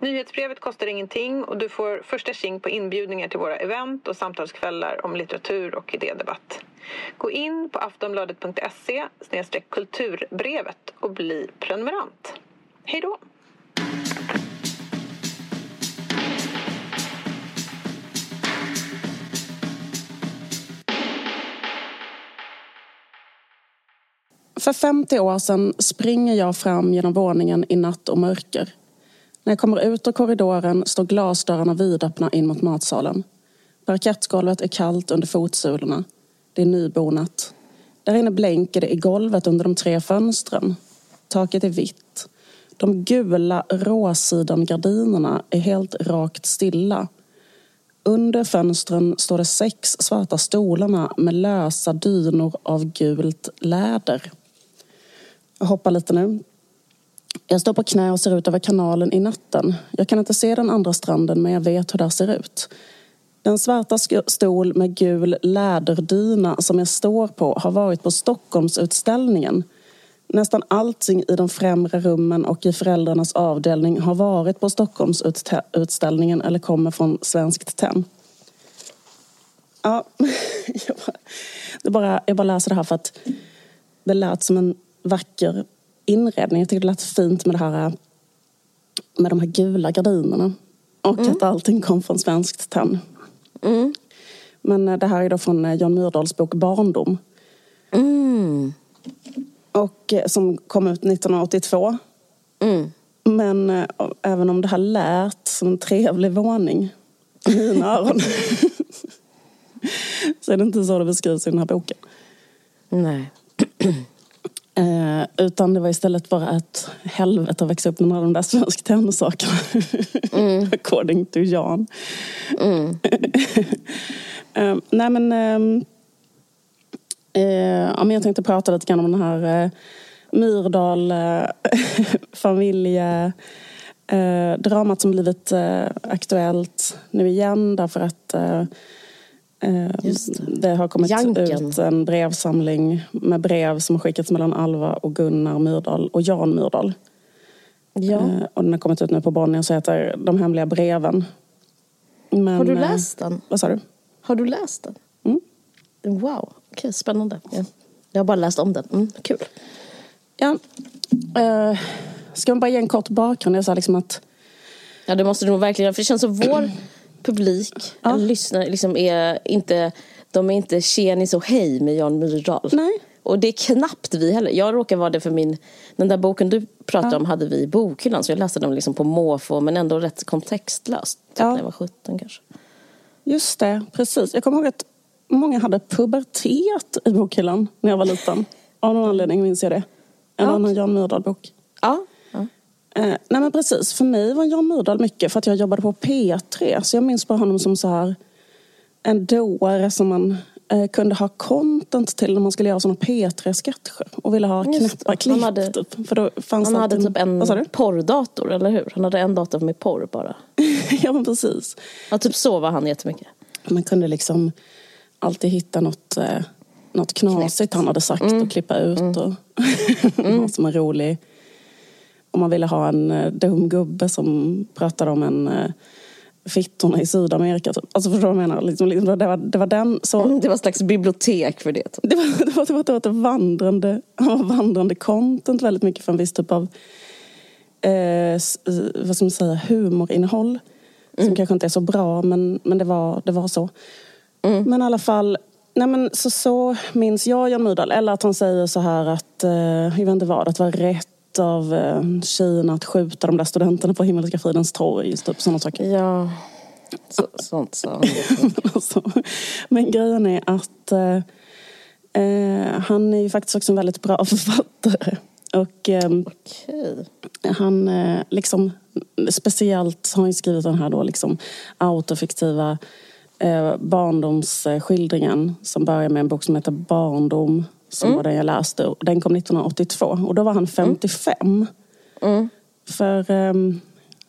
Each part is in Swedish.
Nyhetsbrevet kostar ingenting och du får första tjing på inbjudningar till våra event och samtalskvällar om litteratur och idédebatt. Gå in på aftonbladet.se kulturbrevet och bli prenumerant. Hej då! För 50 år sedan springer jag fram genom våningen i natt och mörker. När jag kommer ut ur korridoren står glasdörrarna vidöppna in mot matsalen. Parkettgolvet är kallt under fotsulorna. Det är nybonat. Där inne blänker det i golvet under de tre fönstren. Taket är vitt. De gula råsidengardinerna är helt rakt stilla. Under fönstren står det sex svarta stolarna med lösa dynor av gult läder. Jag hoppar lite nu. Jag står på knä och ser ut över kanalen i natten. Jag kan inte se den andra stranden men jag vet hur det ser ut. Den svarta stol med gul läderdyna som jag står på har varit på Stockholmsutställningen. Nästan allting i de främre rummen och i föräldrarnas avdelning har varit på Stockholmsutställningen eller kommer från Svenskt Tenn. Ja, jag bara, bara, jag bara läser det här för att det lät som en vacker inredning. Jag tycker det lät fint med det här med de här gula gardinerna. Och mm. att allting kom från Svenskt Tenn. Mm. Men eh, det här är då från eh, Jan Myrdals bok Barndom. Mm. Och eh, som kom ut 1982. Mm. Men även om det här lät som en trevlig våning i mina öron så är det inte så det beskrivs i den här boken. Nej. Eh, utan det var istället bara ett helvete att växa upp med alla de där svensk tennissakerna. Mm. According to Jan. Mm. eh, nej men... Ehm, eh, ja, jag tänkte prata lite grann om den här eh, Myrdal eh. Eh, dramat som blivit eh, aktuellt nu igen därför att det. det. har kommit Janken. ut en brevsamling med brev som har skickats mellan Alva och Gunnar Myrdal och Jan Myrdal. Ja. Eh, och den har kommit ut nu på Bonnier och heter De hemliga breven. Men, har du eh, läst den? Vad sa du? Har du läst den? Mm. Wow, okej, okay, spännande. Ja. Jag har bara läst om den. Mm, kul. Ja. Uh, ska man bara ge en kort bakgrund? Jag sa liksom att... Ja, det måste du nog verkligen. För det känns som vår publik, ja. lyssnare, liksom är inte, de är inte tjenis och hej med Jan Myrdal. Nej. Och det är knappt vi heller. Jag råkar vara det för min, den där boken du pratade ja. om hade vi i bokhyllan så jag läste den liksom på måfå men ändå rätt kontextlöst. Typ ja. När jag var 17 kanske. Just det, precis. Jag kommer ihåg att många hade pubertet i bokhyllan när jag var liten. Av någon anledning minns jag det. En ja. annan Jan Myrdal-bok. Ja. Eh, nej men precis, för mig var Jan Myrdal mycket för att jag jobbade på P3. Så jag minns bara honom som så här en dåre som man eh, kunde ha content till när man skulle göra sådana P3-sketcher och ville ha knäppa klipp. Han hade, typ. För då fanns han hade typ en porrdator, eller hur? Han hade en dator med porr bara. ja men precis. Ja, typ så var han jättemycket. Man kunde liksom alltid hitta något, eh, något knasigt han hade sagt mm. och klippa ut. Mm. Och mm. som en rolig om man ville ha en eh, dum gubbe som pratade om en eh, fittorna i Sydamerika. Typ. Alltså förstår du vad jag menar? Liksom, liksom, det, var, det var den så... Mm, det var ett slags bibliotek för det. Typ. Det, var, det, var, det, var, det var ett vandrande, vandrande content väldigt mycket för en viss typ av eh, vad ska man säga, humorinnehåll. Mm. Som kanske inte är så bra men, men det, var, det var så. Mm. Men i alla fall Nej men så, så minns jag Jan Myrdal. Eller att han säger så här att, eh, jag vet inte vad, att det var rätt av eh, tjejerna att skjuta de där studenterna på Himmelska fridens torg. Typ sådana saker. Ja, så, sånt sa alltså, Men grejen är att eh, eh, han är ju faktiskt också en väldigt bra författare. Och eh, okay. han eh, liksom speciellt har han skrivit den här då liksom autofiktiva eh, barndomsskildringen som börjar med en bok som heter Barndom som mm. var den jag läste. Den kom 1982 och då var han 55. Mm. mm. För um,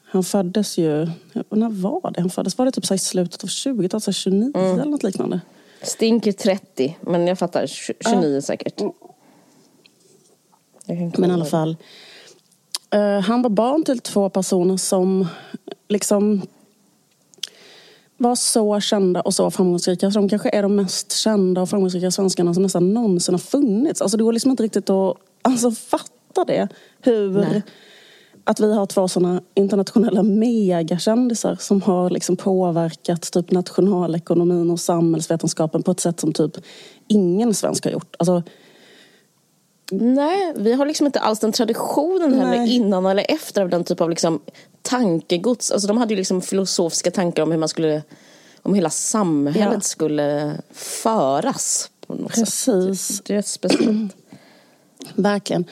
han föddes ju, när var det han föddes? Var det typ så i slutet av 20 alltså 29 mm. eller något liknande? Stinker 30, men jag fattar 29 ja. säkert. Men i alla fall. Uh, han var barn till två personer som liksom var så kända och så framgångsrika. Så de kanske är de mest kända och framgångsrika svenskarna som nästan någonsin har funnits. Alltså det går liksom inte riktigt att alltså, fatta det. Hur... Nej. Att vi har två sådana internationella megakändisar som har liksom påverkat typ nationalekonomin och samhällsvetenskapen på ett sätt som typ ingen svensk har gjort. Alltså, Nej, vi har liksom inte alls den traditionen heller innan eller efter av den typ av liksom tankegods. Alltså de hade ju liksom filosofiska tankar om hur man skulle, om hela samhället ja. skulle föras. På något Precis. Sätt. Det är speciellt. Verkligen.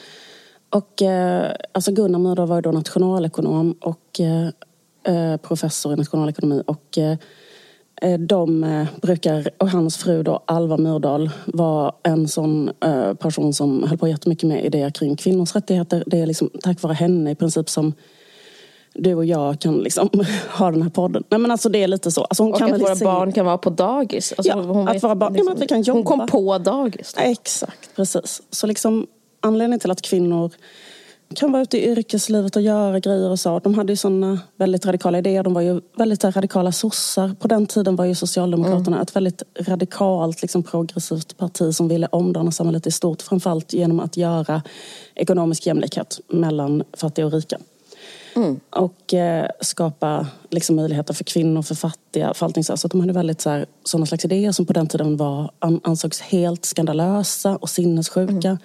Och eh, alltså Gunnar Myrdal var ju då nationalekonom och eh, eh professor i nationalekonomi och Eh, de eh, brukar, och hans fru då, Alva Myrdal, var en sån eh, person som höll på jättemycket med idéer kring kvinnors rättigheter. Det är liksom tack vare henne i princip som du och jag kan liksom ha den här podden. Nej men alltså det är lite så. Alltså hon och att våra barn kan vara på dagis. Alltså ja, hon att våra barn, liksom, att vi kan jobba. Hon kom på dagis. Då. Exakt, precis. Så liksom anledningen till att kvinnor kan vara ute i yrkeslivet och göra grejer och så. De hade ju sådana väldigt radikala idéer. De var ju väldigt radikala sossar. På den tiden var ju Socialdemokraterna mm. ett väldigt radikalt liksom, progressivt parti som ville omdana samhället i stort. Framförallt genom att göra ekonomisk jämlikhet mellan fattiga och rika. Mm. Och eh, skapa liksom, möjligheter för kvinnor, för fattiga, för allting så. Så de hade väldigt så här, sådana slags idéer som på den tiden var, ansågs helt skandalösa och sinnessjuka. Mm.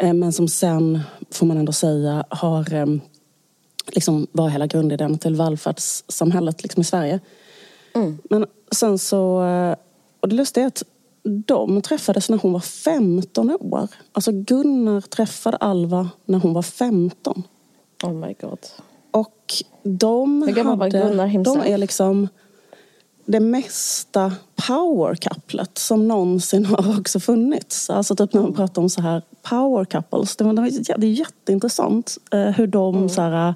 Eh, men som sen, får man ändå säga, har eh, liksom var hela grundidén till välfärdssamhället liksom i Sverige. Mm. Men sen så, eh, och det lustiga är att de träffades när hon var 15 år. Alltså Gunnar träffade Alva när hon var 15. Oh my god. Och de Hur gammal var Gunnar himself? De är liksom det mesta power couplet som någonsin har också funnits. Alltså typ när man pratar om så här power couples. Det, det är jätteintressant eh, hur de mm. så här,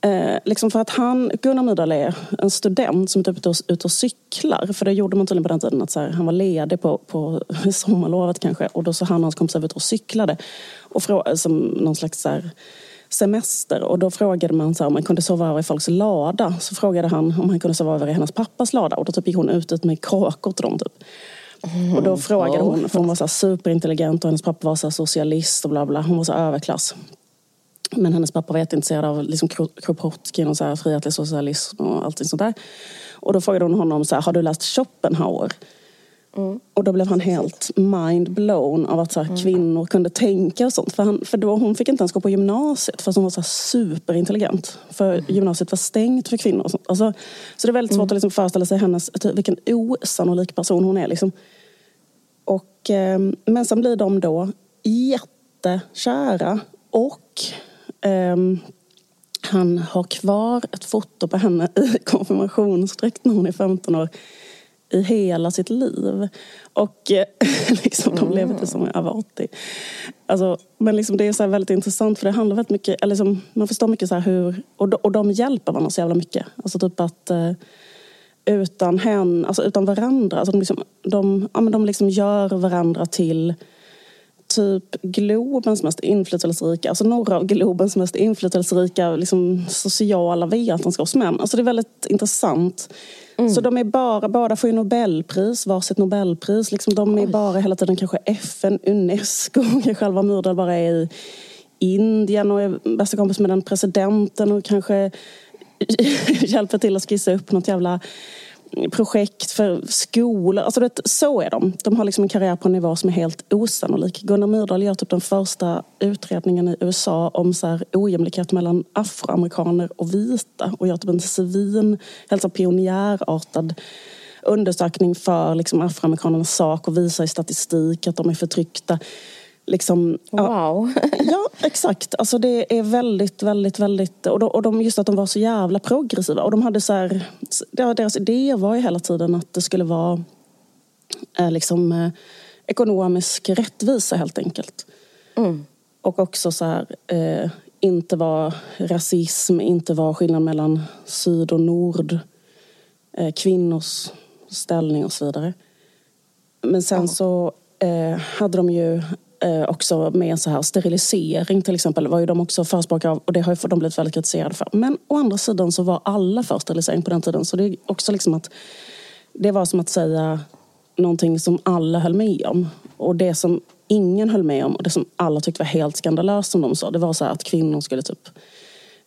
eh, liksom för att han, Gunnar Myrdal är en student som är typ ute och cyklar. För det gjorde man tydligen på den tiden att så här, han var ledig på, på sommarlovet kanske. Och då så han och hans kompisar ute och cyklade. Och som någon slags så här, semester och då frågade man så här, om man kunde sova över i folks lada. Så frågade han om han kunde sova över i hennes pappas lada och då typ gick hon ut med kakor till dem. Typ. Mm, och då frågade hon, för hon var så superintelligent och hennes pappa var så socialist och bla bla. Hon var så överklass. Men hennes pappa var jätteintresserad av liksom Kropotkin och så här frihetlig socialism och allting sånt där. Och då frågade hon honom så här, har du läst Schopenhauer? Mm. Och då blev han helt mind-blown av att så här, mm. kvinnor kunde tänka och sånt. För, han, för då, hon fick inte ens gå på gymnasiet fast hon var så superintelligent. För mm. gymnasiet var stängt för kvinnor. Och sånt. Alltså, så det är väldigt svårt att liksom föreställa sig hennes, typ, vilken osannolik person hon är. Liksom. Och, eh, men sen blir de då jättekära. Och eh, han har kvar ett foto på henne i konfirmationsdräkt när hon är 15 år i hela sitt liv. Och eh, liksom, de lever till som över 80. Alltså, men liksom, det är så väldigt intressant för det handlar väldigt mycket, eller liksom, man förstår mycket så hur, och de, och de hjälper varandra så jävla mycket. Alltså typ att eh, utan hen, alltså utan varandra, alltså de, liksom, de, ja, men de liksom gör varandra till typ Globens mest inflytelserika, alltså några av Globens mest inflytelserika liksom, sociala vetenskapsmän. Alltså det är väldigt intressant. Mm. Så de är bara, båda får ju Nobelpris, varsitt Nobelpris. Liksom, de är Oj. bara hela tiden kanske FN, Unesco, själva Myrdal bara är i Indien och är bästa kompis med den presidenten och kanske hjälper till att skissa upp något jävla projekt för skolor. Alltså det, så är de. De har liksom en karriär på en nivå som är helt osannolik. Gunnar Myrdal gör typ den första utredningen i USA om så här ojämlikhet mellan afroamerikaner och vita och gör typ en svin, helt så pionjärartad undersökning för liksom afroamerikanernas sak och visar i statistik att de är förtryckta. Liksom, wow. ja, exakt. Alltså det är väldigt, väldigt, väldigt... Och, de, och de, just att de var så jävla progressiva. Och de hade så här, deras idé var ju hela tiden att det skulle vara eh, liksom, eh, ekonomisk rättvisa helt enkelt. Mm. Och också så här, eh, inte vara rasism, inte vara skillnad mellan syd och nord. Eh, kvinnors ställning och så vidare. Men sen så eh, hade de ju eh, också med så här sterilisering till exempel var ju de också förespråkare av och det har ju de blivit väldigt kritiserade för. Men å andra sidan så var alla för sterilisering på den tiden så det är också liksom att det var som att säga någonting som alla höll med om. Och det som ingen höll med om och det som alla tyckte var helt skandalöst som de sa det var så att kvinnor skulle typ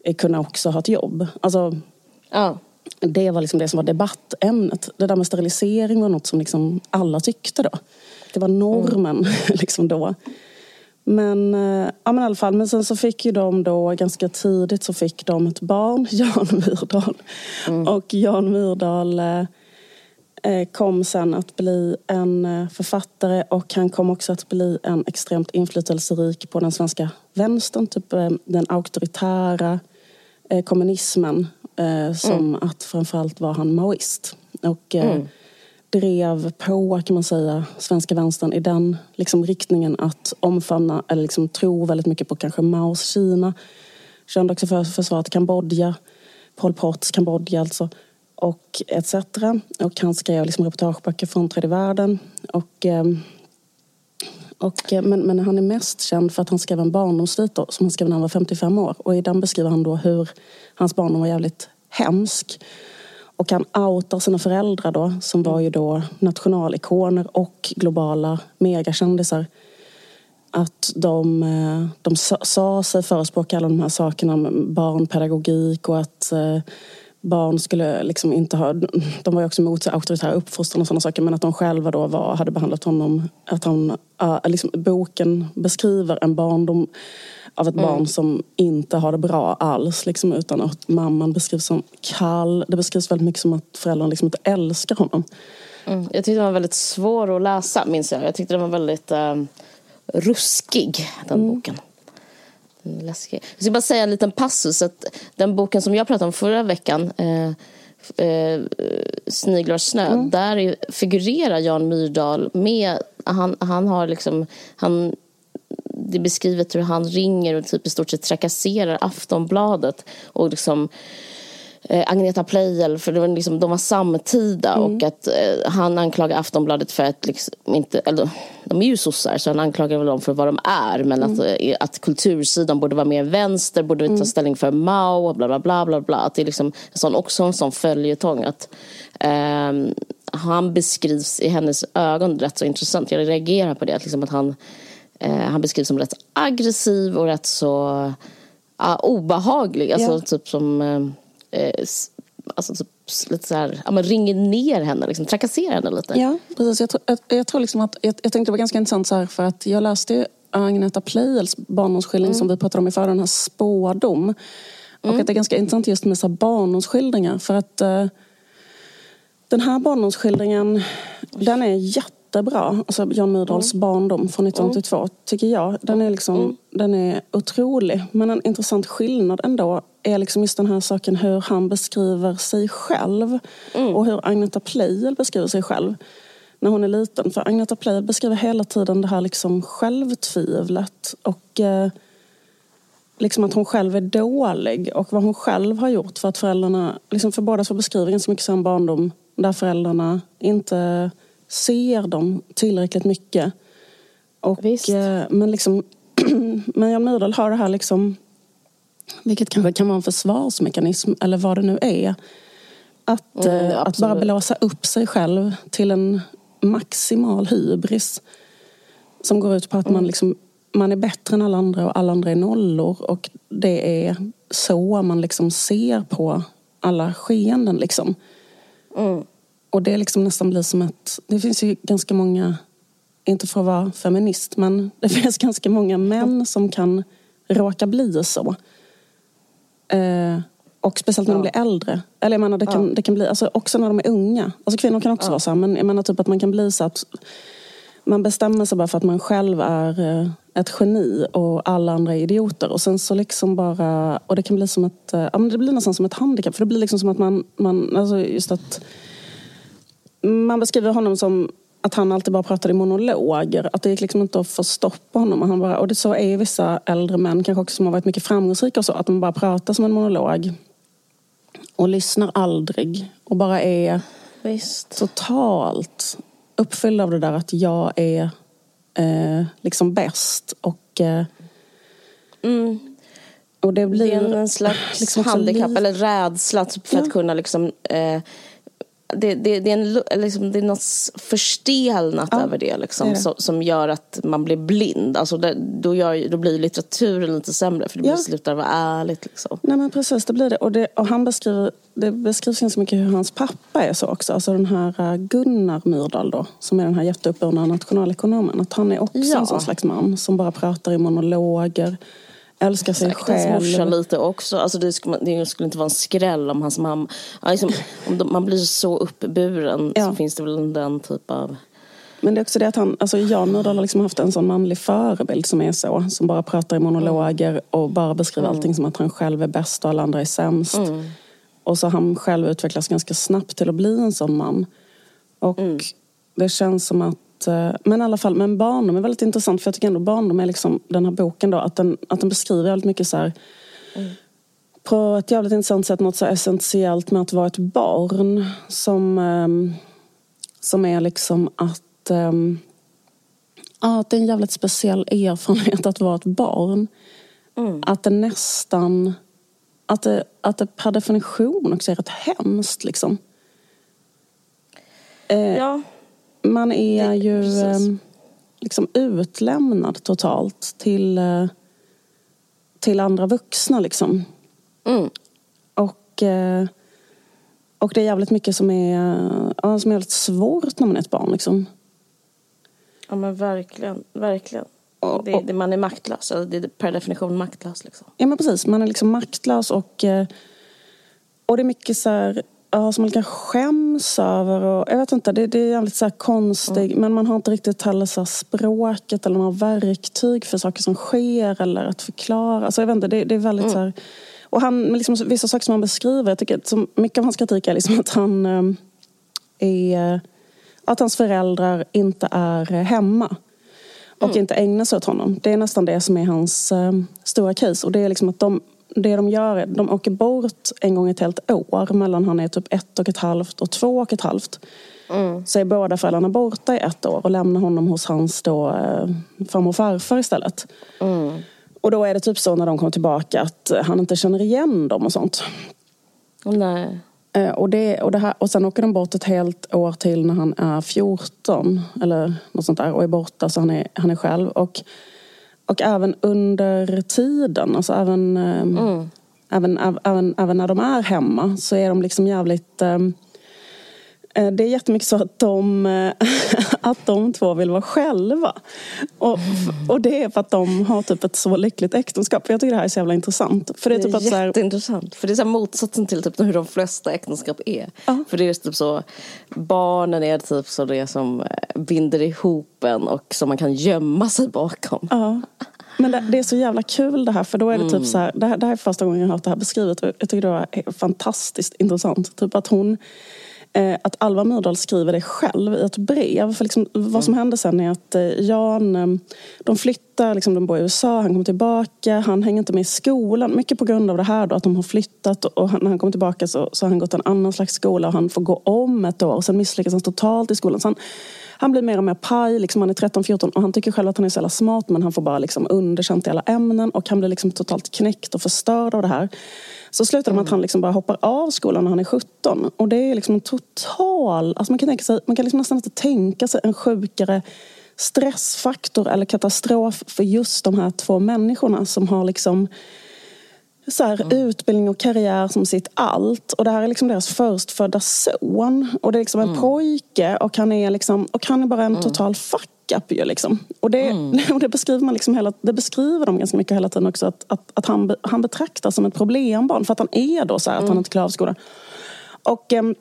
eh, kunna också ha ett jobb. Alltså, Ja. det var liksom det som var debattämnet. Det där med sterilisering var något som liksom alla tyckte då. Det var normen liksom då. Men, eh, ja, men i alla fall, men sen så fick ju de då ganska tidigt så fick de ett barn, Jan Myrdal. Och Jan Myrdal eh, eh, kom sen att bli en eh, författare och han kom också att bli en extremt inflytelserik på den svenska vänstern. Typ den auktoritära eh, kommunismen. Eh, som att framförallt var han maoist. Och eh, drev på, kan man säga, svenska vänstern i den liksom, riktningen att omfamna, eller liksom, tro väldigt mycket på kanske Maos Kina. Kände också för försvaret Kambodja, Pol Pots Kambodja alltså. Och etc. Och han skrev liksom reportageböcker från tredje världen. Och, ehm, och, eh, men, men han är mest känd för att han skrev en barndomssvit då, som han skrev när han var 55 år. Och i den beskriver han då hur hans barndom var jävligt hemsk. Och han outar sina föräldrar då, som var ju då nationalikoner och globala megakändisar. Att de, eh, de sa, sig förespråka alla de här sakerna om barnpedagogik och att eh, barn skulle liksom inte ha... De var ju också emot auktoritär uppfostran och sådana saker men att de själva då var, hade behandlat honom... Att han, äh, liksom, boken beskriver en barndom av ett barn som inte har det bra alls. Liksom, utan att mamman beskrivs som kall. Det beskrivs väldigt mycket som att föräldrarna liksom inte älskar honom. Mm. Jag tyckte den var väldigt svår att läsa, minns jag. Jag tyckte den var väldigt eh, ruskig, den boken. Läskig. Jag ska bara säga en liten passus. Att den boken som jag pratade om förra veckan, eh, eh, Sniglar snö, där är- figurerar Jan Myrdal med. Han, han har liksom... Han, det är beskrivet hur han ringer och typ i stort sett trakasserar Aftonbladet. Och liksom Agneta Pleijel, för det var liksom, de var samtida och att eh, han anklagar Aftonbladet för att liksom inte, eller, de är ju sossar så han anklagar väl dem för vad de är men att, eh, att kultursidan borde vara mer vänster, borde ta ställning för Mao och bla bla bla bla bla. Att det är liksom en sån, också en sån följetong att ehm, han beskrivs i hennes ögon rätt så intressant. Jag reagerar på det, att, liksom att han, eh, han beskrivs som rätt aggressiv och rätt så ja, obehaglig. Alltså Ja. typ som eh, alltså typ lite så här, ja, men ringer ner henne, liksom, trakasserar henne lite. Ja, precis. Jag, tror- jag, jag tror liksom att, jag, jag tänkte det var ganska intressant så här för att jag läste ju Agneta Pleijels barndomsskildring som vi pratade om i förra, den här Spådom. Och att det är ganska intressant just med så här barndomsskildringar för att eh, den här barndomsskildringen den är jättebra. Alltså Jan Myrdals barndom från 1982 tycker jag. Den är, liksom, den är otrolig. Men en intressant skillnad ändå är liksom just den här saken hur han beskriver sig själv. Och hur Agneta Pleijel beskriver sig själv när hon är liten. För Agneta Pleijel beskriver hela tiden det här liksom självtvivlet. Och eh, liksom att hon själv är dålig och vad hon själv har gjort för att föräldrarna, liksom för båda så beskriver ganska mycket sin barndom där föräldrarna inte ser dem tillräckligt mycket. Och, Visst. eh, men liksom, men Jan Myrdal har det här liksom, vilket kanske kan vara en försvarsmekanism eller vad det nu är. Att, Mm, eh, att bara blåsa upp sig själv till en maximal hybris. Som går ut på att Mm. man, liksom, man är bättre än alla andra och alla andra är nollor. Och det är så man liksom ser på alla skeenden. Liksom. Mm. Och det liksom nästan blir som ett... Det finns ju ganska många, inte för att vara feminist, men det finns ganska många män som kan råka bli så. Eh, och speciellt när de blir äldre. Eller jag menar, det kan, det kan bli, alltså också när de är unga. Alltså kvinnor kan också vara så här, men jag menar typ att man kan bli så att man bestämmer sig bara för att man själv är eh, ett geni och alla andra är idioter. Och sen så liksom bara, och det kan bli som ett, eh, ja men det blir nästan som ett handikapp. För det blir liksom som att man, man alltså just att man beskriver honom som att han alltid bara pratade i monologer. Att det gick liksom inte att få stopp på honom. Och, han bara, och det så är ju vissa äldre män, kanske också som har varit mycket framgångsrika och så, att de bara pratar som en monolog. Och lyssnar aldrig. Och bara är Visst. totalt uppfylld av det där att jag är eh, liksom bäst. Och, eh, och det blir... Det är en slags liksom handikapp eller rädsla typ, för Ja. att kunna liksom eh, det, det, det, är en, liksom, det är något förstelnat Ja, över det, liksom, det. Som, som gör att man blir blind. Alltså det, då, gör, då blir litteraturen lite sämre för det Ja. slutar vara ärligt. Liksom. Nej men precis, det blir det. Och, det, och han beskriver, det beskrivs ganska mycket hur hans pappa är så också. Alltså den här eh, Gunnar Myrdal då, som är den här jätteuppburna nationalekonomen. Att han är också Ja. en sån slags man som bara pratar i monologer, älskar sig Exakt, hans morsa själv. lite också. Alltså det, skulle, det skulle inte vara en skräll om hans mamma... Liksom, om de, man blir så uppburen Ja. så finns det väl den typ av... Men det är också det att han, alltså Jan Myrdal har liksom haft en sån manlig förebild som är så. Som bara pratar i monologer och bara beskriver allting som att han själv är bäst och alla andra är sämst. Och så han själv utvecklas ganska snabbt till att bli en sån man. Och det känns som att, eh, men i alla fall, men barndom är väldigt intressant för jag tycker ändå barndom är liksom den här boken då, att den, att den beskriver väldigt mycket så här på ett jävligt intressant sätt något så essentiellt med att vara ett barn som, ehm, som är liksom att, ehm, ja, att det är en jävligt speciell erfarenhet att vara ett barn. Att det nästan, att det, att det per definition också är rätt hemskt liksom. Eh, Ja, man är Det- ju precis. ehm, liksom utlämnad totalt till, eh, till andra vuxna liksom. mm. Och, eh, och det är jävligt mycket som är, som är väldigt svårt när man är ett barn. Liksom. ja men verkligen. verkligen. Och- Det, det, man är maktlös. Alltså, det är per definition maktlös. Liksom. Ja men precis, man är liksom maktlös och, eh, och det är mycket så här, ja, som man kan skäms över. Och, jag vet inte, det, det är jävligt så här konstigt men man har inte riktigt heller så språket eller några verktyg för saker som sker eller att förklara. Alltså, jag vet inte, det, det är väldigt så här, och han, liksom, vissa saker som han beskriver, jag tycker som, mycket av hans kritik är liksom att han eh, är att hans föräldrar inte är hemma och inte ägnar sig åt honom. Det är nästan det som är hans eh, stora case. Och det är liksom att de, det de gör är de åker bort en gång ett helt år mellan han är typ ett och ett halvt och två och ett halvt. Så är båda föräldrarna borta i ett år och lämnar honom hos hans då, eh, farmor och farfar istället. Och då är det typ så när de kommer tillbaka att han inte känner igen dem och sånt. Nej. Eh, Och, det, och, det här, och sen åker de bort ett helt år till när han är 14 eller något sånt där och är borta så han är, han är själv. Och, och även under tiden, alltså även, eh, även, även, även, även när de är hemma så är de liksom jävligt eh, det är jättemycket så att de, eh, att de två vill vara själva. Och, och det är för att de har typ ett så lyckligt äktenskap. Jag tycker det här är så jävla intressant. För det är Det typ är att så här, jätteintressant. För det är så motsatsen till typ hur de flesta äktenskap är. Ja. För det är typ så, barnen är typ så det som eh, binder ihop en och som man kan gömma sig bakom. Ja. Men det, det är så jävla kul det här för då är det Mm. typ så här, det här, det här är första gången jag har hört det här beskrivet och jag tycker det är fantastiskt intressant. Typ att hon, eh, att Alva Myrdal skriver det själv i ett brev. För liksom, vad Mm. som hände sen är att eh, Jan, eh, de flyttar, liksom, de bor i USA, han kommer tillbaka, han hänger inte med i skolan. Mycket på grund av det här då, att de har flyttat och när han kommer tillbaka så, så har han gått en annan slags skola och han får gå om ett år och sen misslyckas han totalt i skolan. Så han, han blir mer och mer paj, liksom, han är 13-14 och han tycker själv att han är så jävla smart men han får bara liksom underkänt i alla ämnen och han blir liksom totalt knäckt och förstörd av det här. Så slutar det med att han liksom bara hoppar av skolan när han är 17 och det är liksom en total, alltså man kan, tänka sig, man kan liksom nästan inte tänka sig en sjukare stressfaktor eller katastrof för just de här två människorna som har liksom så här, utbildning och karriär som sitt allt. Och det här är liksom deras förstfödda son. Och det är liksom en pojke och han är, liksom, och han är bara en total fuck up ju liksom. Och det, och det beskriver man liksom hela, det beskriver de ganska mycket hela tiden också att, att, att han, han betraktas som ett problembarn för att han är då så här, att han inte klarar av skolan. Och ehm,